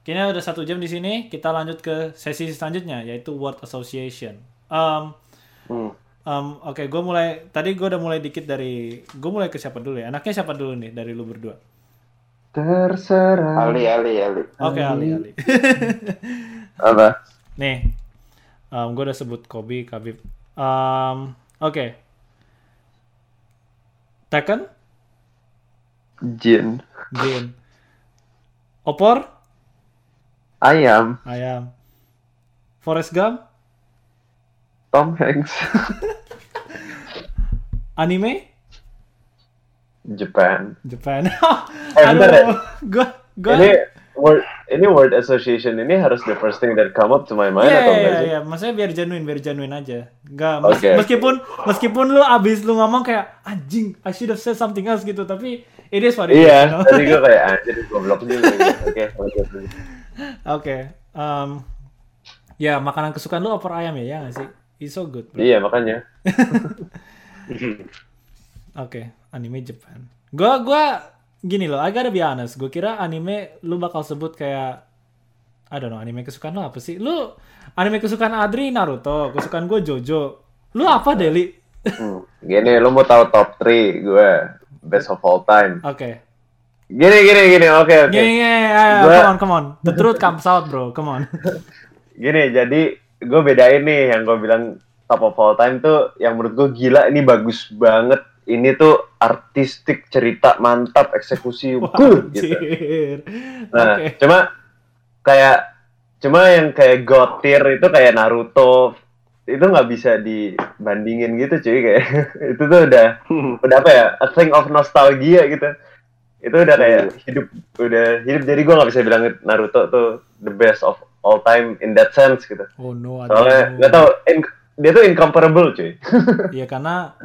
kayaknya udah satu jam di sini. Kita lanjut ke sesi selanjutnya yaitu word association. Em, Hmm. Um, Oke, gue mulai. Tadi gue udah mulai dikit dari. Gue mulai ke siapa dulu ya? Anaknya siapa dulu nih dari lu berdua? Terserah. Ali, Ali, Ali. Oke, Ali, Ali. Apa? Nih, um, gue udah sebut Kobe, Khabib. Um, Oke. Tekken, Jin. Jin. Opor, Ayam. ayam. Forrest Gump, Tom Hanks. anime, Japan. Japan. Eh, bentar. Aduh, gue, gue. Ini word ini word association ini harus the first thing that come up to my mind Iya, atau iya, enggak sih? iya. Maksudnya biar genuine, biar genuine aja. Enggak, mes- Oke. meskipun meskipun lu abis lu ngomong kayak anjing, I should have said something else gitu, tapi it is what it is, you Iya, tadi gue kayak anjir goblok juga. gitu. Oke, dulu. Oke. um, ya, makanan kesukaan lu opor ayam ya, ya nggak sih? It's so good. bro. Iya, makanya. Oke, anime Japan. Gua gua gini loh, I gotta be honest. Gue kira anime lu bakal sebut kayak I don't know, anime kesukaan lu apa sih? Lu anime kesukaan Adri Naruto, kesukaan gue Jojo. Lu apa, Deli? Hmm. Gini, lu mau tahu top 3 gue best of all time. Oke. Gini, gini, gini. Oke, oke. Yeah, yeah, yeah, Gua- come on, come on. The truth comes out, bro. Come on. Gini, jadi gue bedain nih yang gue bilang top of all time tuh yang menurut gue gila ini bagus banget. Ini tuh artistik cerita mantap eksekusi good gitu. Nah, Oke. cuma kayak cuma yang kayak God tier itu kayak Naruto itu nggak bisa dibandingin gitu cuy kayak itu tuh udah udah apa ya a thing of nostalgia gitu. Itu udah kayak hidup udah hidup. Jadi gue nggak bisa bilang Naruto tuh the best of all time in that sense gitu. Oh no, soalnya nggak tahu in- dia tuh incomparable cuy. Iya karena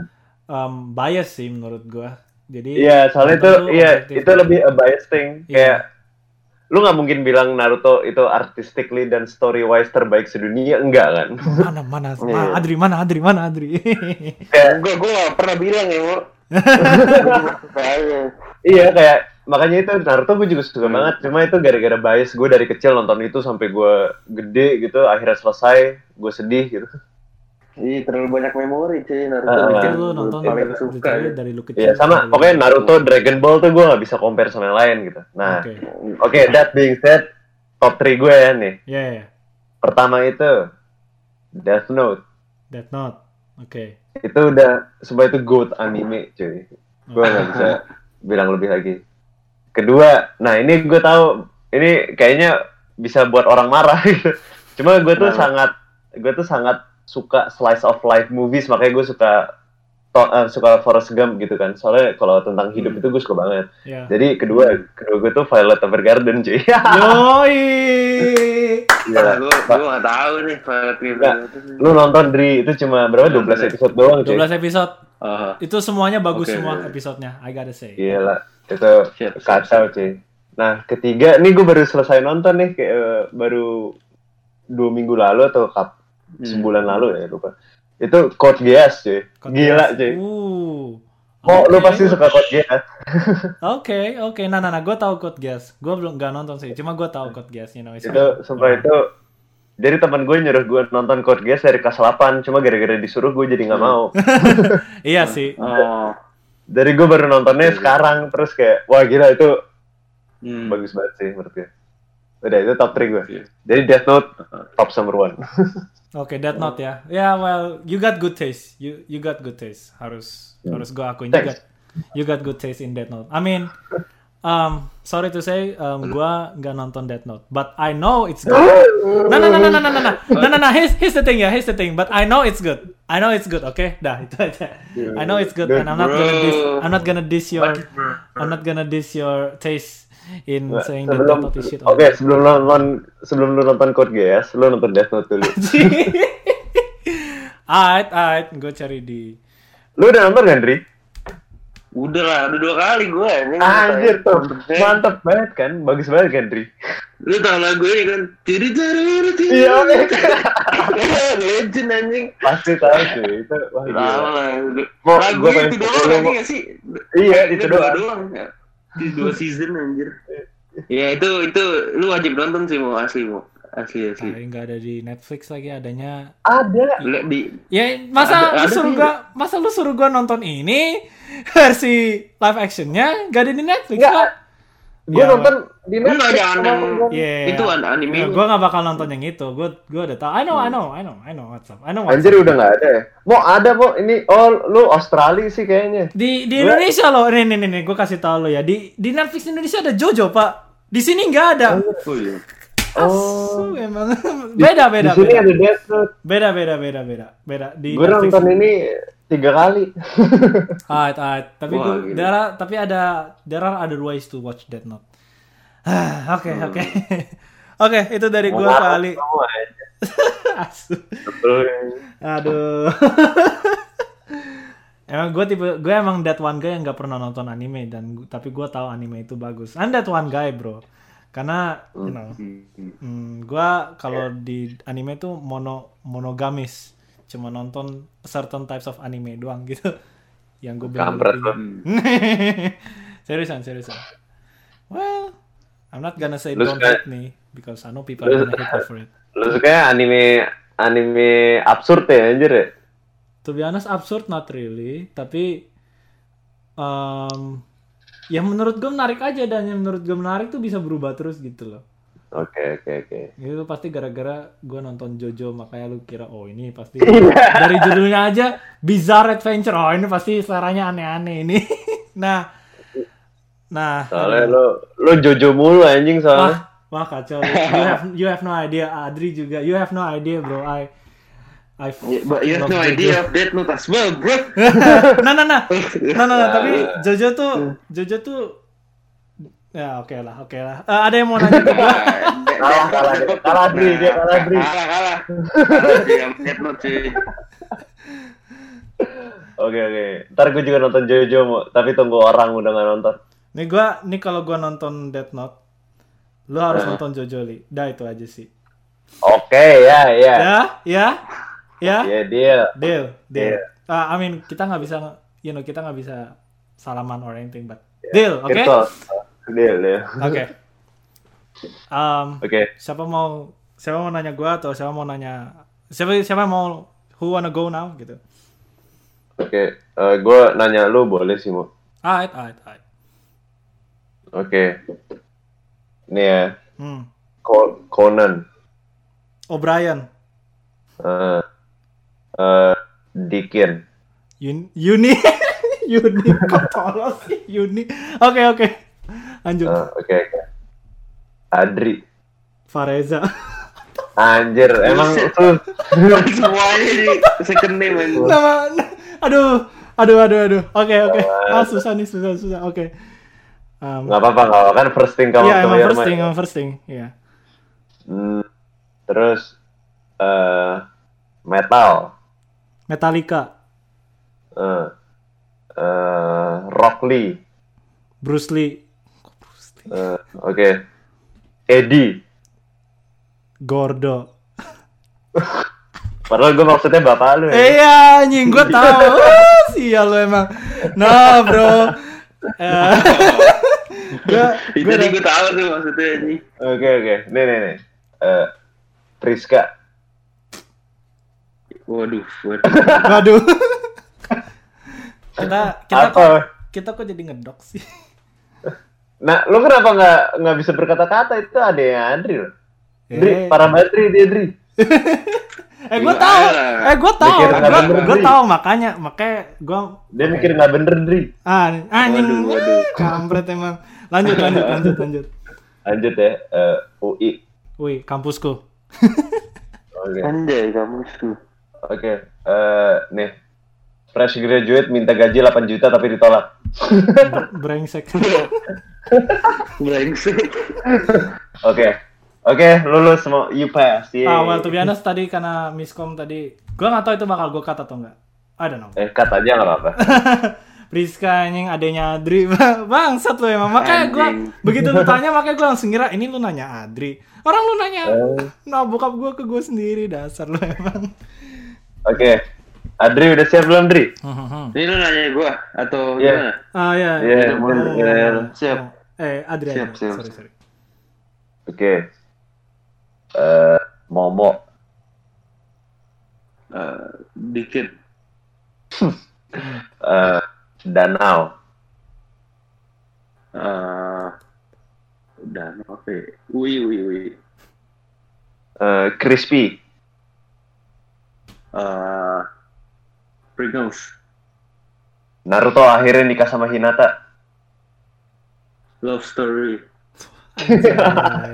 um, bias sih menurut gua. Jadi Iya, soalnya itu iya itu lebih a bias thing. Iya. Kayak lu nggak mungkin bilang Naruto itu artistically dan story wise terbaik sedunia enggak kan? mana mana mana Adri mana Adri mana Adri. kayak Gue gue gak pernah bilang ya, iya kayak makanya itu Naruto gue juga suka Hmm. banget. Cuma itu gara-gara bias gue dari kecil nonton itu sampai gue gede gitu akhirnya selesai gue sedih gitu. Iya, terlalu banyak memori, cuy. Naruto Mungkin bikin lu nonton paling suka. dari, ya. dari lu kecil. Iya sama dari- pokoknya Naruto Dragon Ball tuh gue nggak bisa compare sama yang lain gitu. Nah Oke. oke that being said top 3 gue ya nih. Iya, iya. Pertama itu Death Note. Death Note. Oke. itu udah semua itu goat anime cuy gue nggak bisa bilang lebih lagi kedua nah ini gue tahu ini kayaknya bisa buat orang marah gitu cuma gue tuh Kenapa? sangat gue tuh sangat suka slice of life movies makanya gue suka to- eh, suka Forrest Gump gitu kan soalnya kalau tentang hidup Hmm. itu gue suka banget Iya. jadi kedua kedua gue tuh Violet Evergarden cuy Yoi. Gila. Gue gue gak tahu nih Violet. Evergarden. lu nonton Dri itu cuma berapa 12 episode doang cuy 12 episode. Ah, Itu semuanya bagus Oke, semua oke. episodenya. I gotta say. Gila, itu Shit, kacau cuy. Nah, ketiga, ini gue baru selesai nonton nih, kayak eh, baru dua minggu lalu atau kap, Hmm. sebulan lalu ya, lupa. Itu Code Geass cuy. Code Gila Geass. cuy. Uh. Oh, lu pasti suka Code Geass. Oke, oke. Nah, nah, nah. Gue tahu Code Geass. Gue belum nggak nonton sih. Cuma gue tahu Code Geass. You know, it's itu, sumpah itu, jadi teman gue nyuruh gue nonton Code Geass dari kelas 8, cuma gara-gara disuruh gue jadi nggak mau. Iya sih. Oh. Dari gue baru nontonnya sekarang, terus kayak, wah gila itu Hmm. bagus banget sih menurut gue. Udah, itu top 3 gue. Iya. Jadi Death Note, top number one. Oke, Death Note ya. Ya, well, you got good taste. You you got good taste. Harus harus gue akuin. You got you got good taste in Death Note. I mean, um, sorry to say, um, gue nggak nonton Death Note, but I know it's good. No, no, no, no, no, no, no, no, no, no, no. Here's here's the thing ya. Here's the thing. But I know it's good. I know it's good. Oke, dah itu aja. I know it's good, and I'm not gonna diss. I'm not gonna diss your. I'm not gonna diss your taste in Nggak, saying that Death sebelum Note is shit. oke sebelum lu nonton sebelum lu nonton Code Geass lu nonton Death Note dulu Alright, alright. Gue cari di. lu udah nonton kan Dri? Udah lah, udah dua kali gue anjing. anjir tuh Mantep, banget kan bagus banget kan Dri Lu tau lagu ini kan? Tiri tiri tiri. Iya, oke. Legend anjing. pasti tahu cuy itu wah gila lah. Mau- Lagu itu doang anjing mau- gak sih? Iya, itu doang. doang. Di dua season anjir. Ya itu itu lu wajib nonton sih mau asli mau asli asli. Ah, nggak ada di Netflix lagi adanya ada di Ya masa Ada- lu ada suruh gua masa lu suruh gua nonton ini versi live actionnya gak ada di Netflix Nggak. Gue Ya, nonton di Netflix jangan sama yang temen. Iya. itu an anime. Ya, gue gak bakal nonton yang itu. Gue gue udah tau. I know, I know, I know, I know what's up. I know what's Anjir up. udah nggak ada ya? Mau ada mau ini oh lu Australia sih kayaknya. Di di Gua- Indonesia loh. Nih nih nih, nih. gue kasih tau lo ya. Di di Netflix Indonesia ada Jojo pak. Di sini nggak ada. Oh iya. Asu, emang beda beda di sini beda. ada Death Note. Beda beda beda beda beda di Gue Netflix. nonton ini tiga kali. Alright, alright. Tapi Wah, gua, are, tapi ada there are other ways to watch Death Note. Oke oke oke itu dari gua Mau kali. Betul. Aduh. emang gue tipe gue emang that one guy yang nggak pernah nonton anime dan tapi gue tahu anime itu bagus. I'm that one guy bro. Karena you know, hmm, gue kalau di anime itu mono monogamis, cuma nonton certain types of anime doang gitu. Yang gue Kampret lu. seriusan seriusan. Well, I'm not gonna say Lu don't suka- hate me because I know people are gonna hate me for it. Lu suka anime anime absurd ya anjir ya? To be honest, absurd not really, tapi um, ya menurut gue menarik aja dan yang menurut gue menarik tuh bisa berubah terus gitu loh. Oke oke oke. Itu pasti gara-gara gue nonton Jojo makanya lu kira oh ini pasti Iya. dari judulnya aja Bizarre Adventure. Oh ini pasti seleranya aneh-aneh ini. nah, nah. Soalnya lu lu Jojo mulu anjing soalnya. Wah, wah kacau. lu. You have you have no idea. Adri juga. You have no idea, bro. I I Yeah, but you have no Jojo. idea of Death Note as well, bro. nah, nah, nah. Nah, nah, nah, tapi Jojo tuh Jojo tuh ya oke lah, oke lah. Eh, ada yang mau nanya ke gua? Kalah kalah dia. Kalah Dri dia kalah Dri. Kalah, kalah. Kalah Note, cuy. Oke oke. Ntar gue juga nonton Jojo mau, tapi tunggu orang udah nggak nonton. Nih gua nih kalau gua nonton Death Note, lu harus nonton Jojo li. Dah itu aja sih. Oke ya ya. Ya, ya, ya. Ya dia. Deal, deal. Iya. Ah, I mean kita nggak bisa, you know, kita nggak bisa salaman or anything, but deal, oke? Deal deal. Oke. Um, Oke. siapa mau siapa mau nanya gua atau siapa mau nanya siapa siapa mau who wanna go now gitu Oke. Eh, gue nanya lu boleh sih mau. alright alright alright Oke. Ini ya. hmm. Co- Conan. O'Brien Eh, eh, Dikin. Yun Yuni Yuni kok tolong sih Yuni oke oke lanjut. Eh, Oke oke. Adri. Fareza. Anjir, emang tuh Semuanya di second name aja. nama aduh aduh aduh aduh. Oke oke. Ah susah nih susah susah. Oke. Um, nggak apa-apa apa kan first thing kamu Iya emang first thing emang first thing. Iya. Hmm, terus eh metal, Metallica. Eh eh, Rock Lee, Bruce Lee eh, oke, Eddie. Gordo Padahal gue maksudnya bapak lu ya. Iya anjing gue tahu. Ah, Sial lu emang. Nah, bro. Eh, gua Itu gue tahu tuh maksudnya ini. Oke oke, nih nih nih, Eh, Priska. Waduh, waduh. Waduh. kita kita Apa? kok kita kok jadi ngedok sih. Nah, lu kenapa nggak nggak bisa berkata-kata itu ada yang Adri loh. Dri, Eh. para bateri dia Dri. Eh gue Gimana? tahu. Eh gue tahu. Nggak Gue tahu makanya makanya gue Dia mikir nggak bener Dri. ah anjing. Waduh, waduh. Kampret emang. Lanjut lanjut lanjut lanjut. Lanjut ya, eh, UI. Wih, kampusku. Oke. Anjay kamu tuh. Oke, eh nih. Fresh graduate minta gaji 8 juta tapi ditolak. Brengsek. Brengsek. Oke. Oke, lulus semua you pass. Yeay. Ah, well to be honest tadi karena miskom tadi, gue nggak tahu itu bakal gue cut atau enggak. I don't know. Eh, cut aja nggak apa-apa. Priska anjing adanya Adri bangsat lu emang makanya gue begitu lu tanya makanya gue langsung ngira ini lu nanya Adri orang lu nanya Eh. nah bokap gue ke gue sendiri dasar lu emang Oke. Adri udah siap belum, Dri? Ini lu nanya gue atau Iya. gimana? ah ya Iya, ya, ya, ya. Siap. Eh Adri Siap, siap. sorry sorry Oke. Eh, Momo. Eh, dikit. Eh, Danau. Eh, Dan oke. Wih, wih, wih. Eh, crispy. Eh, Pringles. Naruto akhirnya nikah sama Hinata. Love Story. Anjay.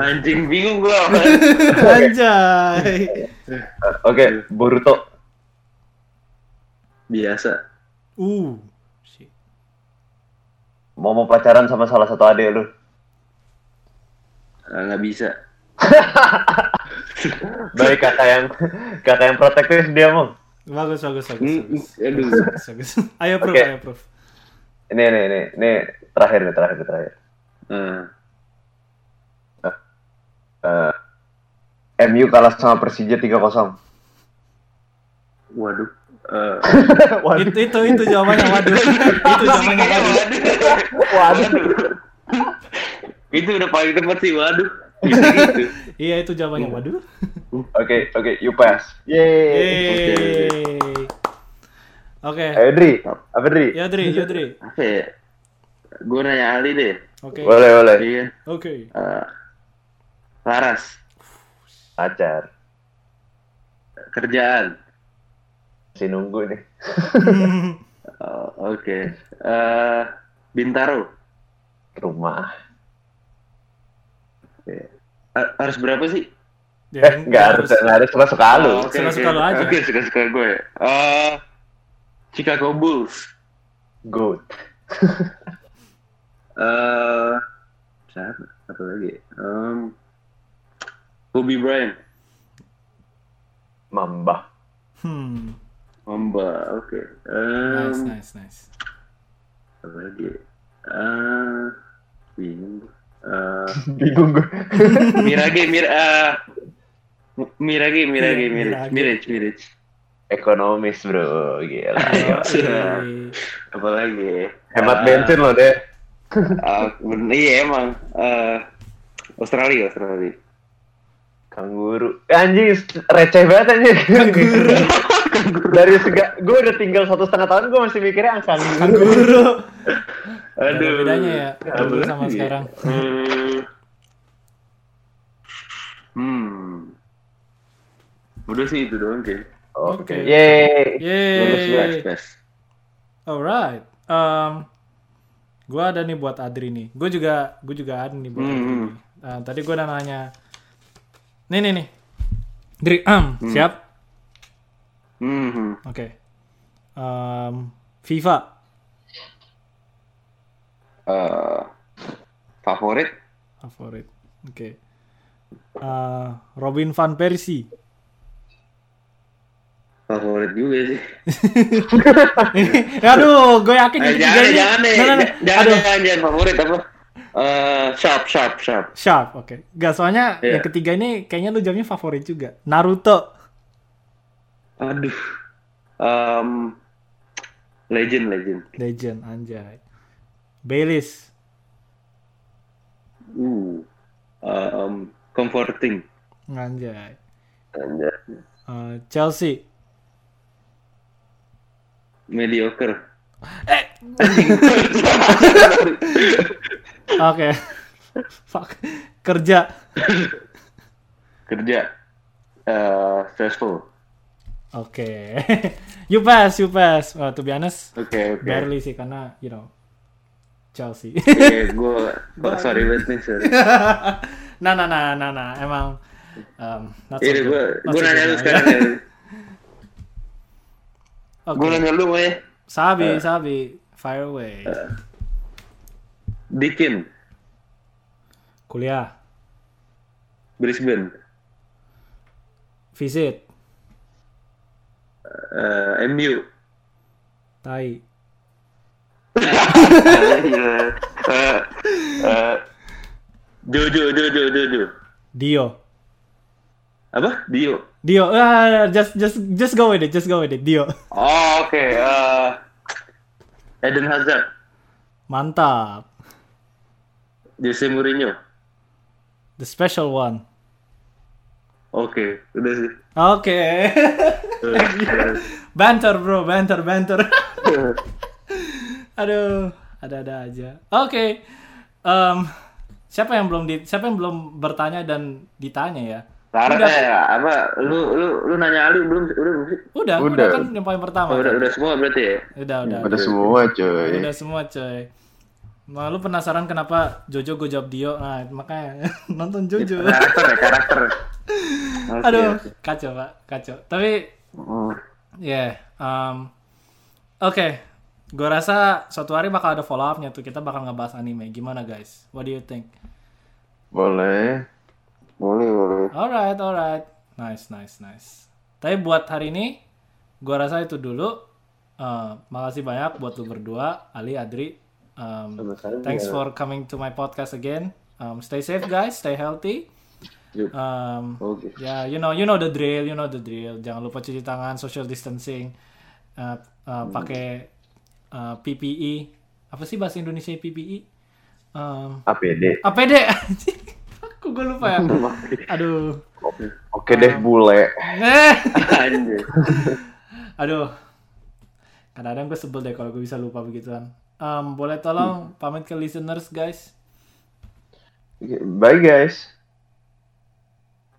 Anjing bingung gua. Anjay. Oke, Boruto. Biasa. Uh. Mau mau pacaran sama salah satu adik lu. Eh, Nggak bisa. Baik kakak yang kakak yang protektif dia mau. Bagus, bagus, bagus. Hmm, bagus. aduh. Bagus, bagus. Ayo proof, Oke. ayo proof. Ini ini ini ini terakhir nih terakhir nih, terakhir. Eh, Eh, MU kalah sama Persija 3-0. waduh. Eh, Waduh. Itu, itu, itu jawabannya. Waduh. itu jawabannya. Waduh. Waduh. itu udah paling tepat sih, waduh. Gitu. Iya, itu jawabannya. Waduh. Oke, oke, you pass. Yeay. Oke. Ayo Dri, apa Dri? Ya, Dri, ya, Dri. Apa ya? Gue nanya Ali deh. Oke. Boleh, boleh. Iya. Oke. Eh, Laras. Pacar. Kerjaan. Masih nunggu nih. Oh, Oke. Eh, Bintaro. Rumah. Oke. Ha- harus berapa sih? Ya, Eh, nggak harus, nggak harus suka-suka lu. Oh, oke, Suka-suka oke. lu aja. Oke, suka-suka gue. Eh, Chicago Bulls. Good. Eh, siapa? Apa lagi? Um, Kobe Bryant. Mamba. Hmm. Mamba. Oke. Nice, Um, nice, nice. Apa lagi? Eh, bingung. Eh, Bingung gue. Mirage, Mir, eh, Mirage, Mirage, Iya, Mirage, Mirage. Mirage. Ekonomis bro, gila. Yoi. Apa lagi? Hemat bensin loh deh. Ah, bener, iya emang. Eh, Australia, Australia. Kanguru. Anjing, receh banget anjing. Kanguru. Dari sega, gue udah tinggal satu setengah tahun gue masih mikirnya angka kanguru. Kanguru. Aduh. Ada bedanya ya, dulu sama lagi? sekarang. Hmm. Hmm. Udah sih itu doang kayak. Oke. Yeay. best, best. Alright. Um, gua ada nih buat Adri nih. Gue juga, gue juga ada nih buat Hmm, Adri. hmm. nih. Nah, tadi gue udah nanya. Nih nih nih. Dri, um, siap? Hmm. hmm. Oke. Um, FIFA, Eh, favorit? favorit. Oke. Uh, Robin van Persie. Favorit juga sih. Aduh, gue yakin Eh, ini jangan, jangan deh. Nah, nah, nah. Jangan, Aduh, jangan, jangan favorit apa? Eh, sharp, sharp, sharp. Sharp, oke. Gak soalnya Iya. yang ketiga ini kayaknya lu jamnya favorit juga. Naruto. Aduh. Um, legend, legend. Legend, anjay. Baileys. Uh. Um, comforting. Anjay. Anjay. Uh, Chelsea. Mediocre. Oke. Fuck. Kerja. Kerja. Eh, stressful. Oke. you pass, you pass. Uh, to be honest, Oke, oke. barely sih karena, you know, Chelsea. Iya, gue sorry banget nih, sorry. nah, nah, nah, nah, nah. Emang um, not so Iya, good. gue gue nanya lu nah. sekarang Oke. Gue nanya lu ya. Sabi, sabi. Fire away. Dikin, Kuliah. Brisbane, Visit. eh, MU. Tai. Eh, eh, Jojo, Jojo, Jojo. Dio. Apa? Dio. Dio. Ah, just just just go with it. Just go with it. Dio. Oh, oke. eh, Eden Hazard, Mantap. Jose Mourinho. The special one. Oke, udah sih. Oke. banter bro, banter, banter. Aduh, ada-ada aja. Oke. Em, siapa yang belum di, siapa yang belum bertanya dan ditanya ya? Sekarang Udah. eh apa lu lu lu nanya Ali belum udah belum sih? Udah, udah, Udah. kan yang paling pertama. Oh, udah kan? udah semua berarti ya? Udah, udah. Udah semua coy. Udah semua coy. Nah, lu penasaran kenapa Jojo gue jawab Dio? Nah, makanya nonton Jojo. Karakter ya karakter. Oke, Aduh, oke. kacau pak, kacau. Tapi, Oh. ya, um, oke. Gue rasa suatu hari bakal ada follow up-nya tuh. Kita bakal ngebahas anime. Gimana guys? What do you think? Boleh. Boleh boleh. Alright, alright. Nice, nice, nice. Tapi buat hari ini, gue rasa itu dulu. Uh, makasih banyak buat lu berdua, Ali, Adri. Um, thanks for coming to my podcast again. Um, stay safe guys, stay healthy. Um, Oke. ya, you know, you know the drill, you know the drill. Jangan lupa cuci tangan, social distancing, uh, uh, pakai uh, PPE. Apa sih bahasa Indonesia PPE? Um, APD. APD. Gue lupa ya? Aduh. Oke deh bule. Eh. Anjir. Aduh. Kadang-kadang gue sebel deh kalau gue bisa lupa begituan. Um, boleh tolong pamit ke listeners guys. Bye guys.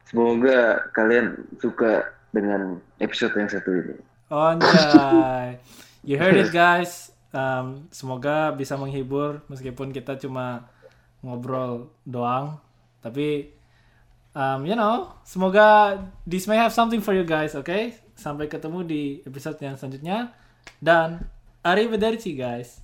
Semoga kalian suka dengan episode yang satu ini. Anjay. You heard it guys. Um, semoga bisa menghibur meskipun kita cuma ngobrol doang. Tapi um, you know, semoga this may have something for you guys, oke? Sampai ketemu di episode yang selanjutnya dan arrivederci guys.